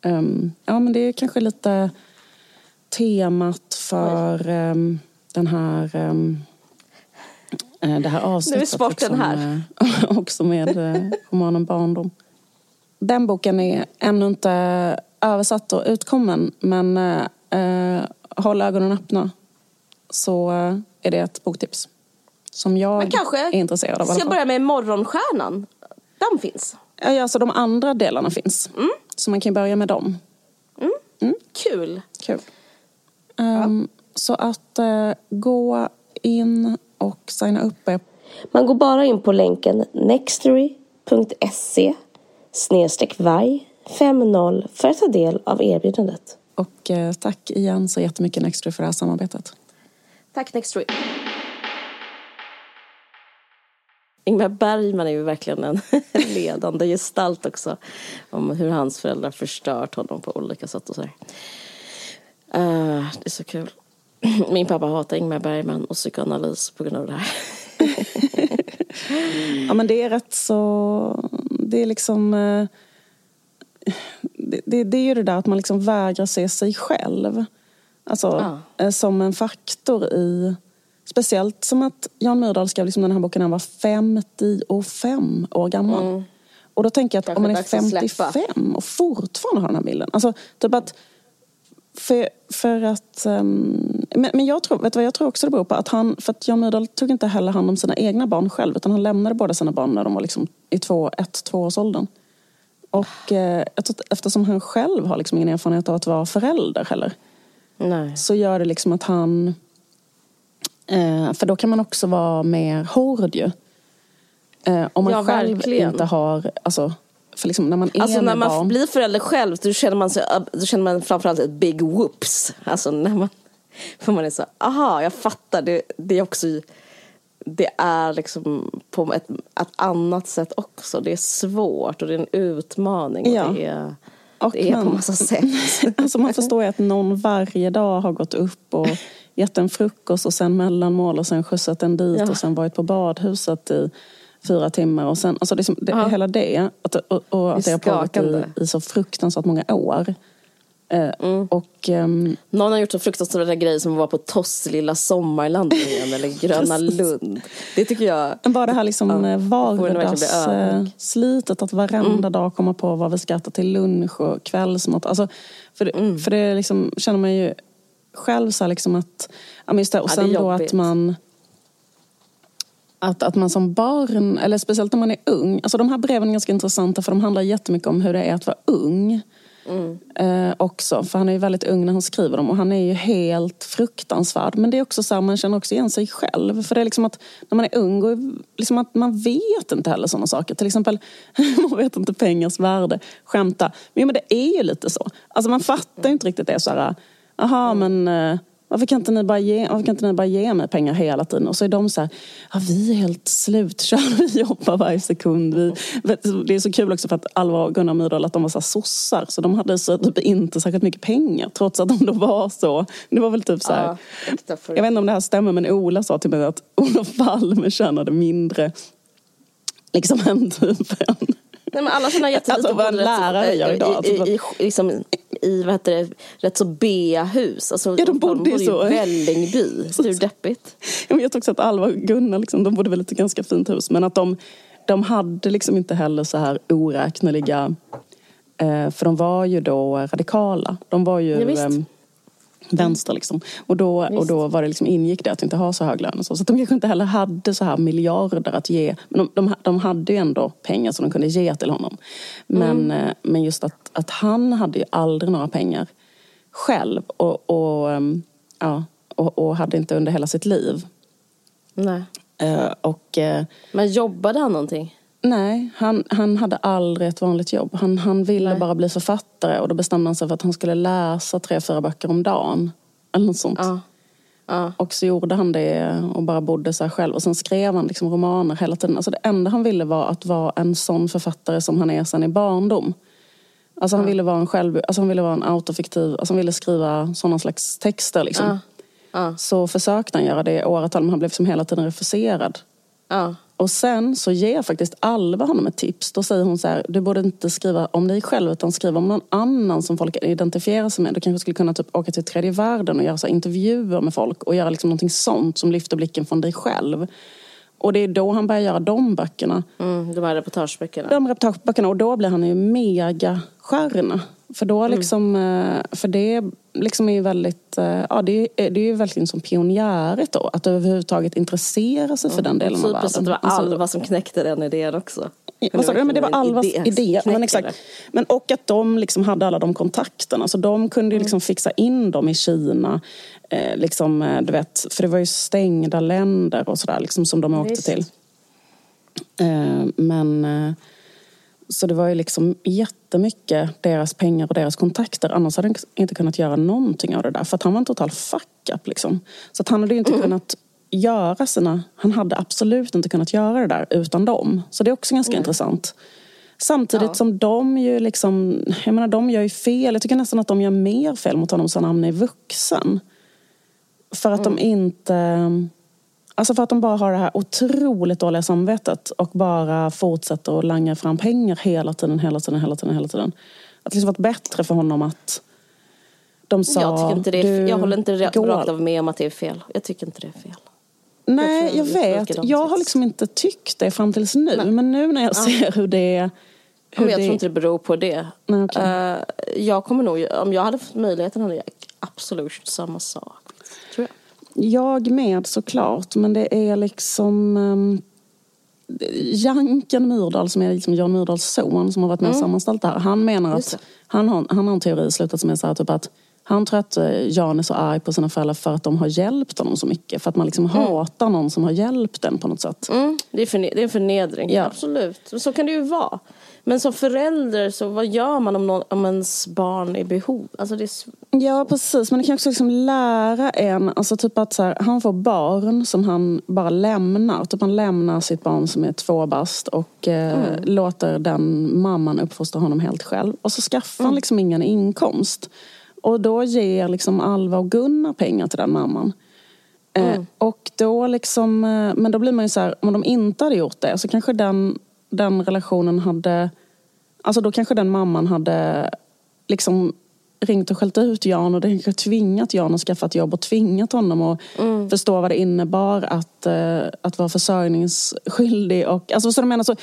Um, ja, men det är kanske lite temat för um, den här um, det här avsnittet. Nu är sporten här. Eh, också med eh, romanen Barndom. Den boken är ännu inte översatt och utkommen men eh, håll ögonen öppna så är det ett boktips. Som jag men kanske är intresserad av. Ska jag börja med Morgonstjärnan? Den finns? Ja, alltså de andra delarna finns. Mm. Så man kan börja med dem. Mm. Mm. Kul. Kul. Um, ja. Så att uh, gå in och signa upp er. Man går bara in på länken nextory.se varg 50 för att ta del av erbjudandet. Och uh, tack igen så jättemycket Nextory för det här samarbetet. Tack Nextory. Ingmar Bergman är ju verkligen en ledande gestalt också. Om hur hans föräldrar förstört honom på olika sätt och så uh, det är så kul. Min pappa hatar Ingmar Bergman och psykoanalys på grund av det här. ja men det är rätt så... Det är liksom... Eh, det, det, det är ju det där att man liksom vägrar se sig själv. Alltså ja. Eh, som en faktor i... Speciellt som att Jan Myrdal skrev liksom den här boken när han var 55 år gammal. Mm. Och då tänker jag att Kanske om man är 55 och fortfarande har den här bilden. Alltså typ att för, för att... Um, men, men jag tror, vet du vad jag tror också det beror på? Att han, för att Jan Myrdal tog inte heller hand om sina egna barn själv utan han lämnade båda sina barn när de var liksom i två, ett, tvåårsåldern. Och eh, eftersom han själv har liksom ingen erfarenhet av att vara förälder heller. Nej. Så gör det liksom att han... Eh, för då kan man också vara mer hård ju. Eh, om man ja, själv verkligen. inte har... Alltså, för liksom när man är alltså när man barn... blir förälder själv då känner man, sig, då känner man framförallt ett big whoops. Alltså när man, för man är så, aha, jag fattar. Det, det är också, det är liksom på ett, ett annat sätt också. Det är svårt och det är en utmaning. Ja. Det är, och det är man, på massa sätt. alltså man förstår ju att någon varje dag har gått upp och gett en frukost och sen mellanmål och sen skjutsat en dit ja. och sen varit på badhuset i fyra timmar och sen, alltså liksom, det, ja. hela det. Att, och, och att det har pågått i, i så fruktansvärt många år. Eh, mm. och, um, Någon har gjort så fruktansvärda grejer som att vara på Toss lilla sommarlandningen eller Gröna Lund. Det tycker jag. Bara det här liksom ja, eh, vardagsslitet, att varenda mm. dag komma på vad vi ska äta till lunch och kvällsmat. Alltså, för, mm. för det liksom, känner man ju själv så liksom att, just det, och sen ja, då att man att, att man som barn, eller speciellt när man är ung, alltså de här breven är ganska intressanta för de handlar jättemycket om hur det är att vara ung. Mm. Eh, också, för han är ju väldigt ung när han skriver dem och han är ju helt fruktansvärd. Men det är också så här, man känner också igen sig själv. För det är liksom att när man är ung, och liksom att man vet inte heller sådana saker. Till exempel, man vet inte pengars värde. Skämta. Men, men det är ju lite så. Alltså man fattar ju inte riktigt det så här, aha men eh, varför kan, inte ni bara ge, varför kan inte ni bara ge mig pengar hela tiden? Och så är de så här, ja, vi är helt slutkörda, vi jobbar varje sekund. Vi, det är så kul också för att Alva och Gunnar Myrdal att de var så här sossar. Så de hade så typ inte särskilt mycket pengar trots att de då var så. Det var väl typ så här, ja, jag vet inte om det här stämmer men Ola sa till mig att Olof Palme tjänade mindre liksom än typ en Nej, men alla sådana jättelite alltså vad en lärare gör idag. Alltså, I, i, i, liksom, i vad heter det, rätt så B-hus. Alltså, ja, de bodde, de bodde i Vällingby. Hur deppigt? Jag vet också att Alva och Gunnar, liksom, de bodde väl ett ganska fint hus. Men att de, de hade liksom inte heller så här oräkneliga... Eh, för de var ju då radikala. De var ju... Ja, vänster. Liksom. Och, då, och då var det liksom, ingick det att inte ha så hög lön. Så, så de kanske inte heller hade så här miljarder att ge. Men de, de, de hade ju ändå pengar som de kunde ge till honom. Men, mm. Eh, men just att, att han hade ju aldrig några pengar själv. Och, och, ehm, ja, och, och hade inte under hela sitt liv. Nej. Uh, och, uh, men jobbade han någonting? Nej, han, han hade aldrig ett vanligt jobb. Han, han ville Nej. bara bli författare och då bestämde han sig för att han skulle läsa tre, fyra böcker om dagen. Eller något sånt. Ja. Ja. Och så gjorde han det och bara bodde så själv. Och sen skrev han liksom romaner hela tiden. Alltså det enda han ville var att vara en sån författare som han är sen i barndom. Alltså han ja. ville vara en själv, alltså han ville vara en autofiktiv, alltså han ville skriva sådana slags texter liksom. Så försökte han göra det i åratal men han blev liksom hela tiden refuserad. Och sen så ger faktiskt Alva honom ett tips. Då säger hon så här, du borde inte skriva om dig själv utan skriva om någon annan som folk identifierar sig med. Du kanske skulle kunna typ åka till tredje världen och göra så intervjuer med folk och göra liksom någonting sånt som lyfter blicken från dig själv. Och det är då han börjar göra de böckerna. Mm, de här reportageböckerna. De reportageböckerna och då blir han ju megastjärna. För då mm. liksom, mm. för det liksom är ju väldigt, eh, ja det är, det är ju verkligen som pionjärigt då. Att överhuvudtaget intressera sig mm. för den delen av världen. Så det var alltså- Alva som knäckte den idén också. Vad sa du? Men det var Alvas idé. idé. Men, exakt. men och att de liksom hade alla de kontakterna. Så de kunde ju mm. liksom fixa in dem i Kina. Eh, liksom, du vet, för det var ju stängda länder och sådär liksom, som de åkte Visst. till. Eh, men eh, så det var ju liksom jättemycket deras pengar och deras kontakter. Annars hade han inte kunnat göra någonting av det där. För att han var en total fuck-up liksom. Så att han hade ju inte mm. kunnat göra sina... Han hade absolut inte kunnat göra det där utan dem. Så det är också ganska mm. intressant. Samtidigt ja. som de ju liksom... Jag menar, de gör ju fel. Jag tycker nästan att de gör mer fel mot honom sen han är vuxen. För att de inte... Alltså för att de bara har det här otroligt dåliga samvetet och bara fortsätter att langa fram pengar hela tiden, hela tiden, hela tiden, hela tiden. Att det liksom varit bättre för honom att de sa... Jag, tycker inte det är, jag håller inte går- rakt av med om att det är fel. Jag tycker inte det är fel. Nej, Jag jag, är vet. Jag har liksom inte tyckt det fram tills nu. Men nu när jag ser hur det... Hur Men jag det tror inte det beror på det. Nej, okej. Eh, jag kommer nog, om jag hade fått möjligheten hade jag absolut gjort samma sak. Tror jag. Jag med såklart, men det är liksom... Um, Janken Myrdal som är liksom Jan Myrdals son som har varit med och sammanställt det här. Han menar Mm. Att han har, han har en teori i slutet som är så här typ att han tror att eh, Jan är så arg på sina föräldrar för att de har hjälpt honom så mycket. För att man liksom hatar någon som har hjälpt en på något sätt. Mm, det, är det är en förnedring, Ja. absolut. Så kan det ju vara. Men som förälder, så vad gör man om, någon, om ens barn är i behov? Alltså det är, Ja, precis. Men det kan också liksom lära en, alltså typ att så här, han får barn som han bara lämnar. Typ han lämnar sitt barn som är två bast och eh, låter den mamman uppfostra honom helt själv. Och så skaffar han liksom ingen inkomst. Och då ger liksom Alva och Gunnar pengar till den mamman. Eh, och då liksom, eh, men då blir man ju så här, om de inte hade gjort det så kanske den, den relationen hade, alltså då kanske den mamman hade liksom ringt och skällt ut Jan och det kanske tvingat Jan att skaffa ett jobb och tvingat honom att förstå vad det innebar att, eh, att vara försörjningsskyldig. Och, alltså, så jag menar, så,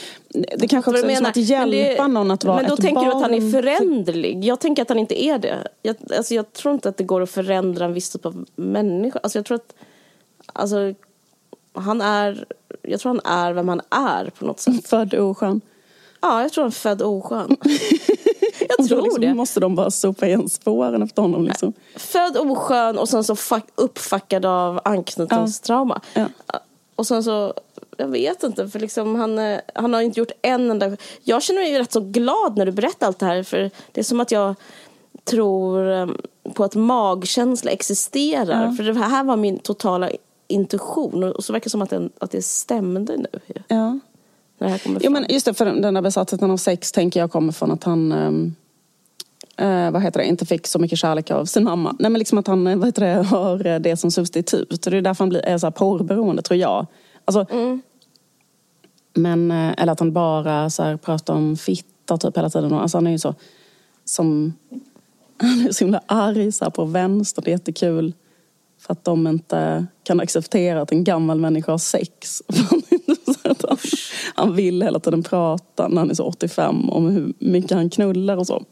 det kanske också är som att hjälpa det- någon att vara Men då ett tänker barn. du att han är föränderlig. Jag tänker att han inte är det. Jag, alltså jag tror inte att det går att förändra en viss typ av människa. Alltså jag tror att alltså, han är, jag tror han är vem han är på något sätt. Född oskön. Ja, jag tror han är född oskön. jag tror liksom det. måste de bara sopa igen spåren efter honom. Liksom. Född oskön och sen så fuck, uppfackad av anknytningstrauma. Ja. Och sen så, jag vet inte, för liksom han, eh, han har inte gjort en enda... Jag känner mig rätt så glad när du berättar allt det här, för det är som att jag tror eh, på att magkänsla existerar. För det här var min totala intuition och så verkar det som att, den, att det stämde nu. Ja. Det här kommer Jo, fram. men just det, för den där besattheten av sex tänker jag kommer från att han ehm, eh, vad heter det, inte fick så mycket kärlek av sin mamma. Nej men liksom att han eh, vad heter det, har det som substitut. Och det är därför han blir, är så här porrberoende tror jag. Alltså, men, eh, eller att han bara så här, pratar om fitta typ hela tiden. Alltså han är ju så som han är så himla arg så här, på vänster. Det är jättekul. För att de inte kan acceptera att en gammal människa har sex. Han, vill hela tiden prata när han är så 85 om hur mycket han knullar och så.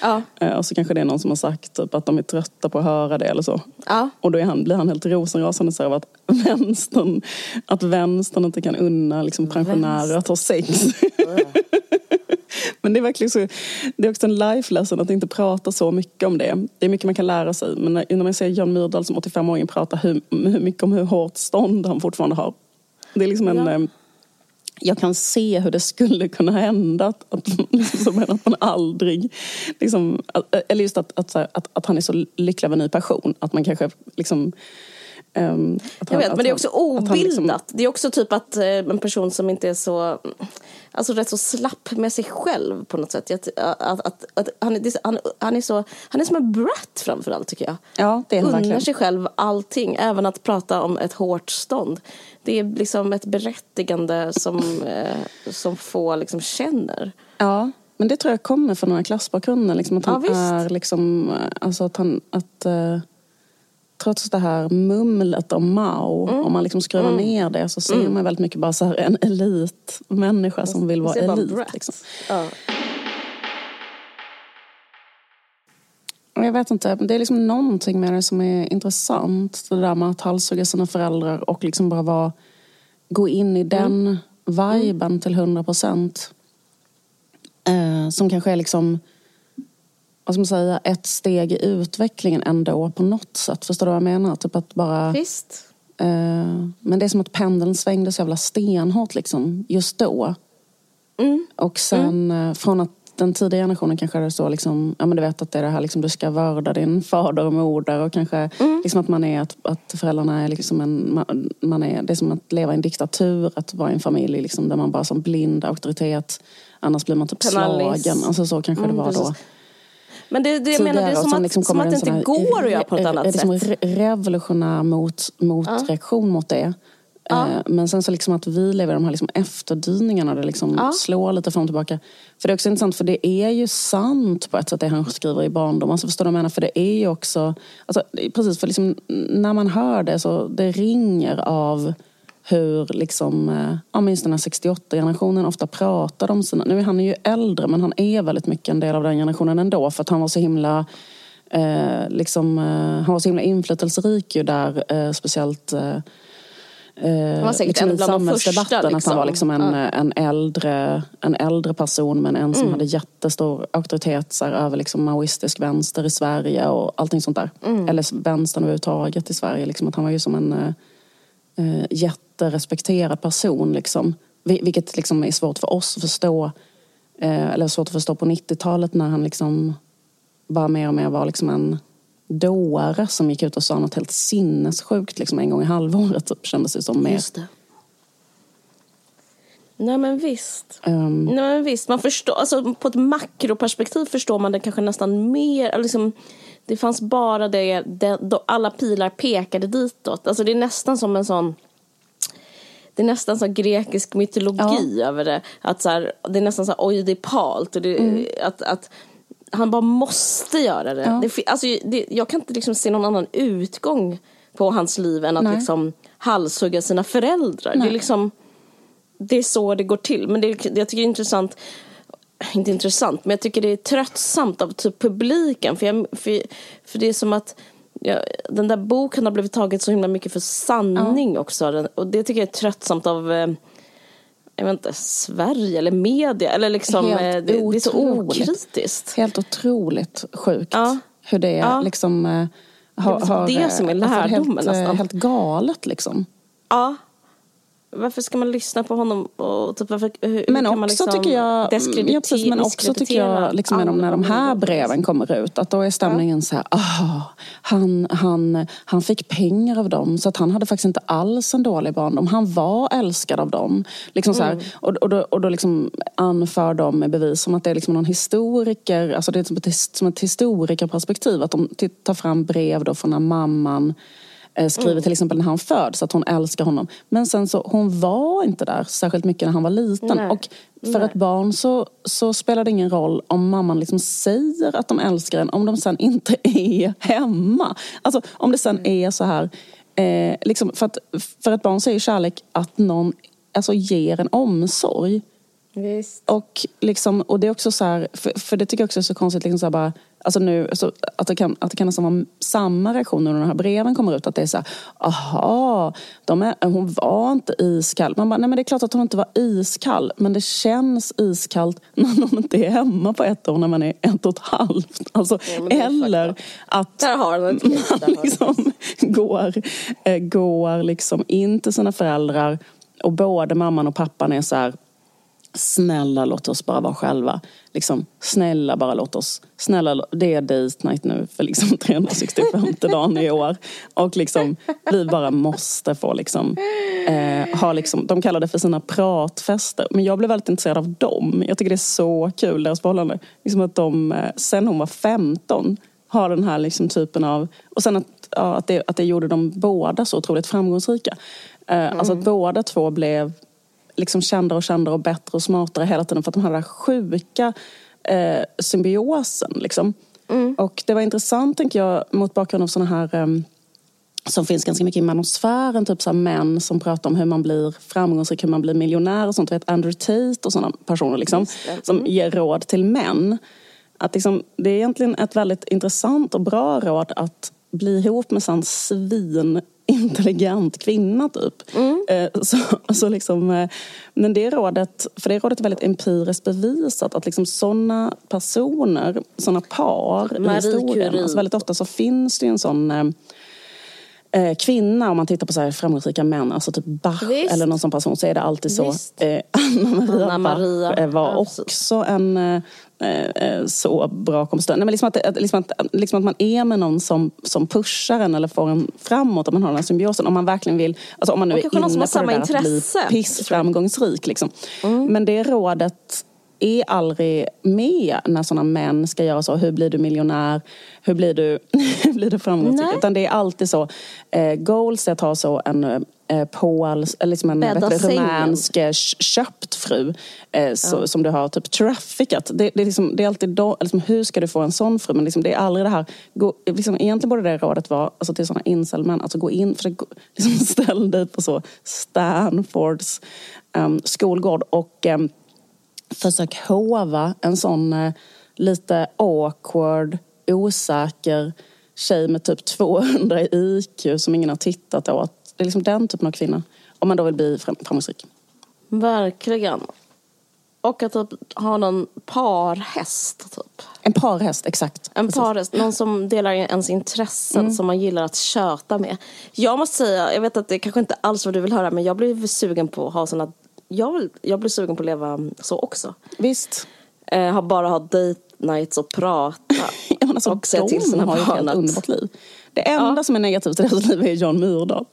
Ja. Eh, Och så kanske det är någon som har sagt typ, att de är trötta på att höra det eller så. Ja. Och då han, blir han helt rosenrasande så av att vänstern, att vänstern inte kan unna liksom, pensionärer att ha sex. Men det är verkligen så, det är också en life lesson att inte prata så mycket om det. Det är mycket man kan lära sig. Men när när man ser Jan Myrdal som 85-åring prata hur, hur mycket om hur hårt stånd han fortfarande har. Det är liksom en... Ja. Jag kan se hur det skulle kunna hända att, att, liksom, att man aldrig... Liksom, att, eller just att, att, att, att han är så lycklig av en ny passion. Att man kanske liksom... ehm, att Jag han- vet, men det är han- också han liksom- obildat. Det är också typ att eh, en person som inte är så, alltså rätt så slapp med sig själv på något sätt. Att, att, att, att han, är- han, han, är så, han är som en brat framförallt tycker jag. Ja, det är han Unnar verkligen. sig själv allting, även att prata om ett hårt stånd. Det är liksom ett berättigande som, eh, som få liksom känner. Ja, men det tror jag kommer från den här klassbakgrunden. Liksom, att Ja, han visst. är liksom, eh, alltså att han, att eh, trots det här mumlet om Mao, Mm. om man liksom skruvar ner det så ser man väldigt mycket bara så här en elitmänniska som vill vara elit. Liksom. Ja. Jag vet inte, det är liksom någonting med det som är intressant. Det där med att halshugga sina föräldrar och liksom bara vara, gå in i den viben till 100 procent. Eh, som kanske är liksom, vad ska man säga, ett steg i utvecklingen ändå på något sätt. Förstår du vad jag menar? Typ att bara... Visst. Eh, men det är som att pendeln svängde så jävla stenhårt liksom, just då. Mm. Och sen eh, från att den tidiga generationen kanske är det så liksom, ja men du vet att det är det här liksom, du ska vörda din fader och moder och kanske liksom att man är, att, att föräldrarna är liksom en, man, man är, det är som att leva i en diktatur, att vara i en familj liksom, där man bara som blind auktoritet, annars blir man typ Penallis. slagen. Alltså så kanske det var då. precis. Men det, det, jag menar, det är som, att, liksom som att det inte går att göra på ett annat sätt. Liksom revolutionär mot, motreaktion mot det. Ja. Eh, men sen så liksom att vi lever i de här liksom efterdyningarna, det liksom ja. slår lite fram och tillbaka. För det är också intressant, för det är ju sant på ett sätt det han skriver i barndom. Alltså förstår du vad jag menar? För det är ju också, alltså, precis för liksom, när man hör det så det ringer av hur liksom, eh, ja, minst den här 68-generationen ofta pratar om sina... Nu är han ju äldre men han är väldigt mycket en del av den generationen ändå för att han var så himla eh, liksom, eh, han var så himla inflytelserik ju där, eh, speciellt eh, han var säkert liksom en bland. Första, liksom. Att han var liksom en, ja. en, äldre, en äldre person men en som mm. hade jättestor auktoritet här, över liksom maoistisk vänster i Sverige och allting sånt där. Mm. Eller vänstern överhuvudtaget i Sverige. Liksom, att han var ju som en eh, jätterespekterad person. Liksom. Vilket liksom är svårt för oss att förstå. Eh, eller svårt att förstå på 90-talet när han liksom bara mer och mer var liksom en dåre som gick ut och sa något helt sinnessjukt liksom en gång i halvåret typ, kändes det som. Mer. Just det. Nej men visst. Um, Nej men visst, man förstår, alltså, på ett makroperspektiv förstår man det kanske nästan mer. Liksom, det fanns bara det, det då alla pilar pekade ditåt. Alltså det är nästan som en sån det är nästan som grekisk mytologi ja. över det. Att så här, det är nästan så här. Och det, mm. att, att han bara måste göra det. Ja. det, alltså, det jag kan inte liksom se någon annan utgång på hans liv än att liksom halshugga sina föräldrar. Det är liksom det är så det går till. Men det, jag tycker det är intressant inte intressant, men jag tycker det är tröttsamt av typ publiken. För, jag, för, för det är som att ja, den där boken har blivit taget så himla mycket för sanning ja. också. Och det tycker jag är tröttsamt av eh, jag vet inte, Sverige eller media. Eller liksom, Helt det, det, är så okritiskt. Helt otroligt sjukt ja. hur det ja. liksom eh, har, det, har, det som är lärdomen alltså helt, nästan. Eh, helt galet liksom. Ja, varför ska man lyssna på honom? Och typ varför, hur, men kan man liksom tycker jag, ja, precis, men också tycker jag liksom när, de, när de här breven kommer ut att då är stämningen ja. så här, ah, han, han, han fick pengar av dem så att han hade faktiskt inte alls en dålig barndom. Han var älskad av dem. Liksom så här, mm. och, och då, och då liksom anför de med bevis som att det är liksom någon historiker, alltså det är som ett, som ett historikerperspektiv att de tar fram brev då från när mamman skriver mm. till exempel när han föds att hon älskar honom. Men sen så, hon var inte där särskilt mycket när han var liten. Nej. Och för Nej. ett barn så, så spelar det ingen roll om mamman liksom säger att de älskar en om de sen inte är hemma. Alltså om det sen mm. är så här, eh, liksom, för, att, för ett barn så är kärlek att någon alltså, ger en omsorg. Visst. Och, liksom, och det är också så här, för, för det tycker jag också är så konstigt, liksom så bara, alltså nu, så att, det kan, att det kan nästan vara samma reaktion när de här breven kommer ut. Att det är så här, aha, är, hon var inte iskall. Man bara, nej men det är klart att hon inte var iskall. Men det känns iskallt när hon inte är hemma på ett år när man är ett och ett halvt. Alltså, ja, eller att man liksom går, äh, går liksom in till sina föräldrar och både mamman och pappan är så här Snälla låt oss bara vara själva. Liksom, snälla bara låt oss. Snälla, det är date night nu för liksom 365 dagen i år. Och liksom, vi bara måste få liksom, eh, ha liksom, de kallar det för sina pratfester. Men jag blev väldigt intresserad av dem. Jag tycker det är så kul, deras förhållande. Liksom att de, eh, sen hon var 15, har den här liksom typen av... Och sen att, ja, att, det, att det gjorde dem båda så otroligt framgångsrika. Eh, mm. Alltså att båda två blev liksom kändare och kändare och bättre och smartare hela tiden för att de hade den här sjuka eh, symbiosen. Liksom. Mm. Och det var intressant, tänker jag, mot bakgrund av sådana här eh, som finns ganska mycket i manosfären, typ så män som pratar om hur man blir framgångsrik, hur man blir miljonär och sånt. Vet Andrew Tate och sådana personer liksom, mm. som ger råd till män. Att liksom, det är egentligen ett väldigt intressant och bra råd att bli ihop med sån svin intelligent kvinna typ. Mm. Eh, så, så liksom, eh, men det rådet, för det rådet är väldigt empiriskt bevisat att liksom sådana personer, sådana par Marie i historien, alltså väldigt ofta så finns det ju en sån eh, eh, kvinna, om man tittar på så här framgångsrika män, alltså typ Bach Visst. eller någon sån person, så är det alltid så. Eh, Anna Maria, Anna Maria Bach var Absolut. också en eh, eh, så bra kompositör. Nej, men liksom att, liksom, att, liksom att man är med någon som, som pushar en eller får en framåt, om man har den här symbiosen. Om man verkligen vill, alltså om man nu är inne på det där intresse. att bli pissframgångsrik. Liksom. Mm. Men det rådet är aldrig med när sådana män ska göra så. Hur blir du miljonär? Hur blir du, hur blir du framgångsrik? Nej. Utan det är alltid så. Eh, goals är att ha så en eh, pols, eller liksom en rumänsk eh, köpt fru eh, så, som du har typ traffickat. Det, det, är liksom, det är alltid då, liksom, hur ska du få en sån fru? Men liksom, det är aldrig det här, gå, liksom, egentligen borde det rådet vara alltså, till sådana incelmän, alltså gå in, för gå, liksom, ställ dig på så Stanfords um, skolgård och um, försök hova en sån eh, lite awkward, osäker tjej med typ 200 i IQ som ingen har tittat åt. Det är liksom den typen av kvinna. Om man då vill bli fram- framgångsrik. Verkligen. Och att typ ha någon parhäst typ. En parhäst, exakt. En Precis. Mm. parhäst, någon som delar ens intressen som man gillar att köta med. Jag måste säga, jag vet att det kanske inte alls vad du vill höra men jag blir sugen på att ha sådana, jag, jag blir sugen på att leva så också. Visst. Eh, bara ha date nights och prata. Ja, alltså, och säga till sina har ett barn att... underbart liv. Det enda som är negativt i deras liv är Jan Myrdal.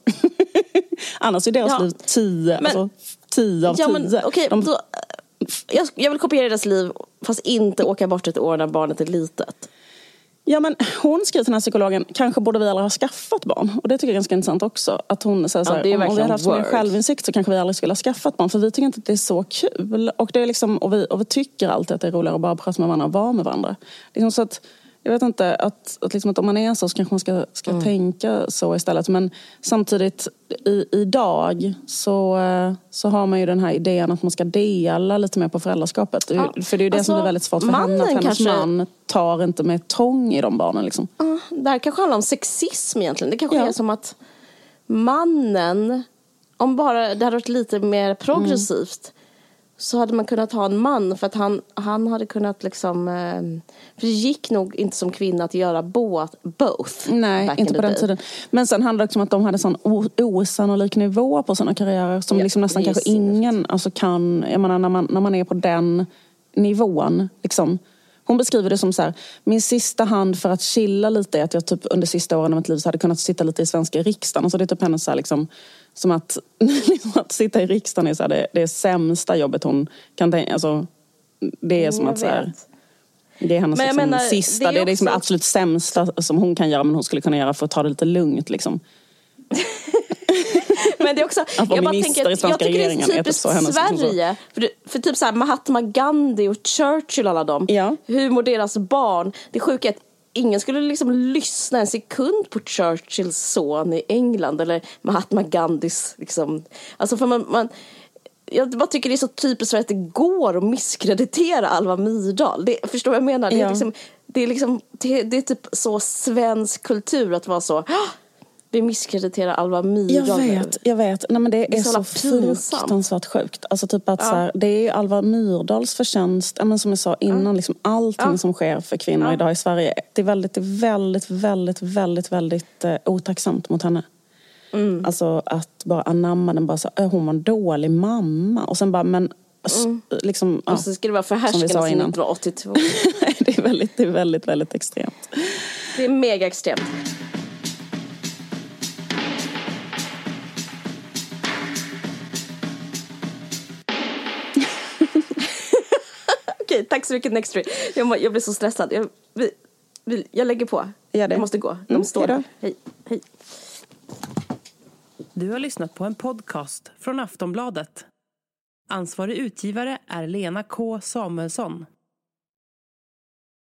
Annars är deras Ja. liv tio, Men- alltså, tio av Ja tio. men okej, De- då, jag, jag vill kopiera deras liv fast inte åka bort ett år när barnet är litet. Ja men hon skriver till den här psykologen, kanske borde vi aldrig ha skaffat barn. Och det tycker jag är ganska intressant också. Att hon säger så Ja, här, är om, om vi hade haft mer självinsikt så kanske vi aldrig skulle ha skaffat barn. För vi tycker inte att det är så kul. Och, det är liksom, och, vi, och vi tycker alltid att det är roligare att bara prata med varandra och vara med varandra. Liksom så att, jag vet inte, att, att, liksom att om man är så så kanske man ska, ska Mm. tänka så istället. Men samtidigt, i, idag så, så har man ju den här idén att man ska dela lite mer på föräldraskapet. Ja, För det är ju det alltså, som är väldigt svårt för henne, att hennes kanske- man tar inte med tång i de barnen. Liksom. Ja, det här kanske handlar om sexism egentligen. Det kanske Ja. är som att mannen, om bara det hade varit lite mer progressivt så hade man kunnat ha en man för att han, han hade kunnat liksom eh, för det gick nog inte som kvinna att göra båt, both. Nej, inte in på den tiden. Men sen handlar det också om att de hade sån osannolik nivå på sina karriärer som Ja, liksom nästan kanske ingen alltså kan, jag menar när man, när man är på den nivån liksom. Hon beskriver det som så här, min sista hand för att chilla lite är att jag typ under sista åren av mitt liv så hade kunnat sitta lite i svenska riksdagen. Alltså det är typ hennes så här liksom, som att, liksom att sitta i riksdagen är så här, det, det är sämsta jobbet hon kan tänka, alltså det är som Jag att så här, det är hennes Men liksom, menar, sista, det det är är, liksom det också- absolut sämsta som hon kan göra men hon skulle kunna göra för att ta det lite lugnt liksom. Men det är också, jag bara tänker att, jag tycker det är typ typiskt. Sverige. För, för typ så här Mahatma Gandhi och Churchill alla dem. Ja. Hur mår deras barn? Det sjuka är att ingen skulle liksom lyssna en sekund på Churchills son i England eller Mahatma Gandhis liksom. Alltså för man, man jag bara tycker det är så typiskt för att det går att misskreditera Alva Myrdal. Det, förstår vad jag menar? Det är, Ja. liksom, det, är liksom, det, det är typ så svensk kultur att vara så "Ah, vi misskrediterar Alva Myrdal. Jag nu." vet, jag vet. Nej, men det, Det är är så så fruktansvärt sjukt. Alltså typ att så här, det är ju Alva Myrdals förtjänst, ja, men som jag sa innan, liksom allting som sker för kvinnor idag i Sverige. Det är väldigt, väldigt, väldigt, väldigt, väldigt eh, otacksamt mot henne. Mm. Alltså att bara anamma den, bara så, "Ö, hon var en dålig mamma. Och sen bara, men s- liksom, ja. Och så ska det vara sa sedan innan. 1982. det är väldigt, det är väldigt, väldigt extremt. Det är mega extremt. Okej, tack så mycket Nextory. Jag, må- jag blir så stressad. Jag, vi, vi, jag lägger på. Gör det. Jag måste gå. De Mm, står där. Hej. Hej. Du har lyssnat på en podcast från Aftonbladet. Ansvarig utgivare är Lena K Samuelsson.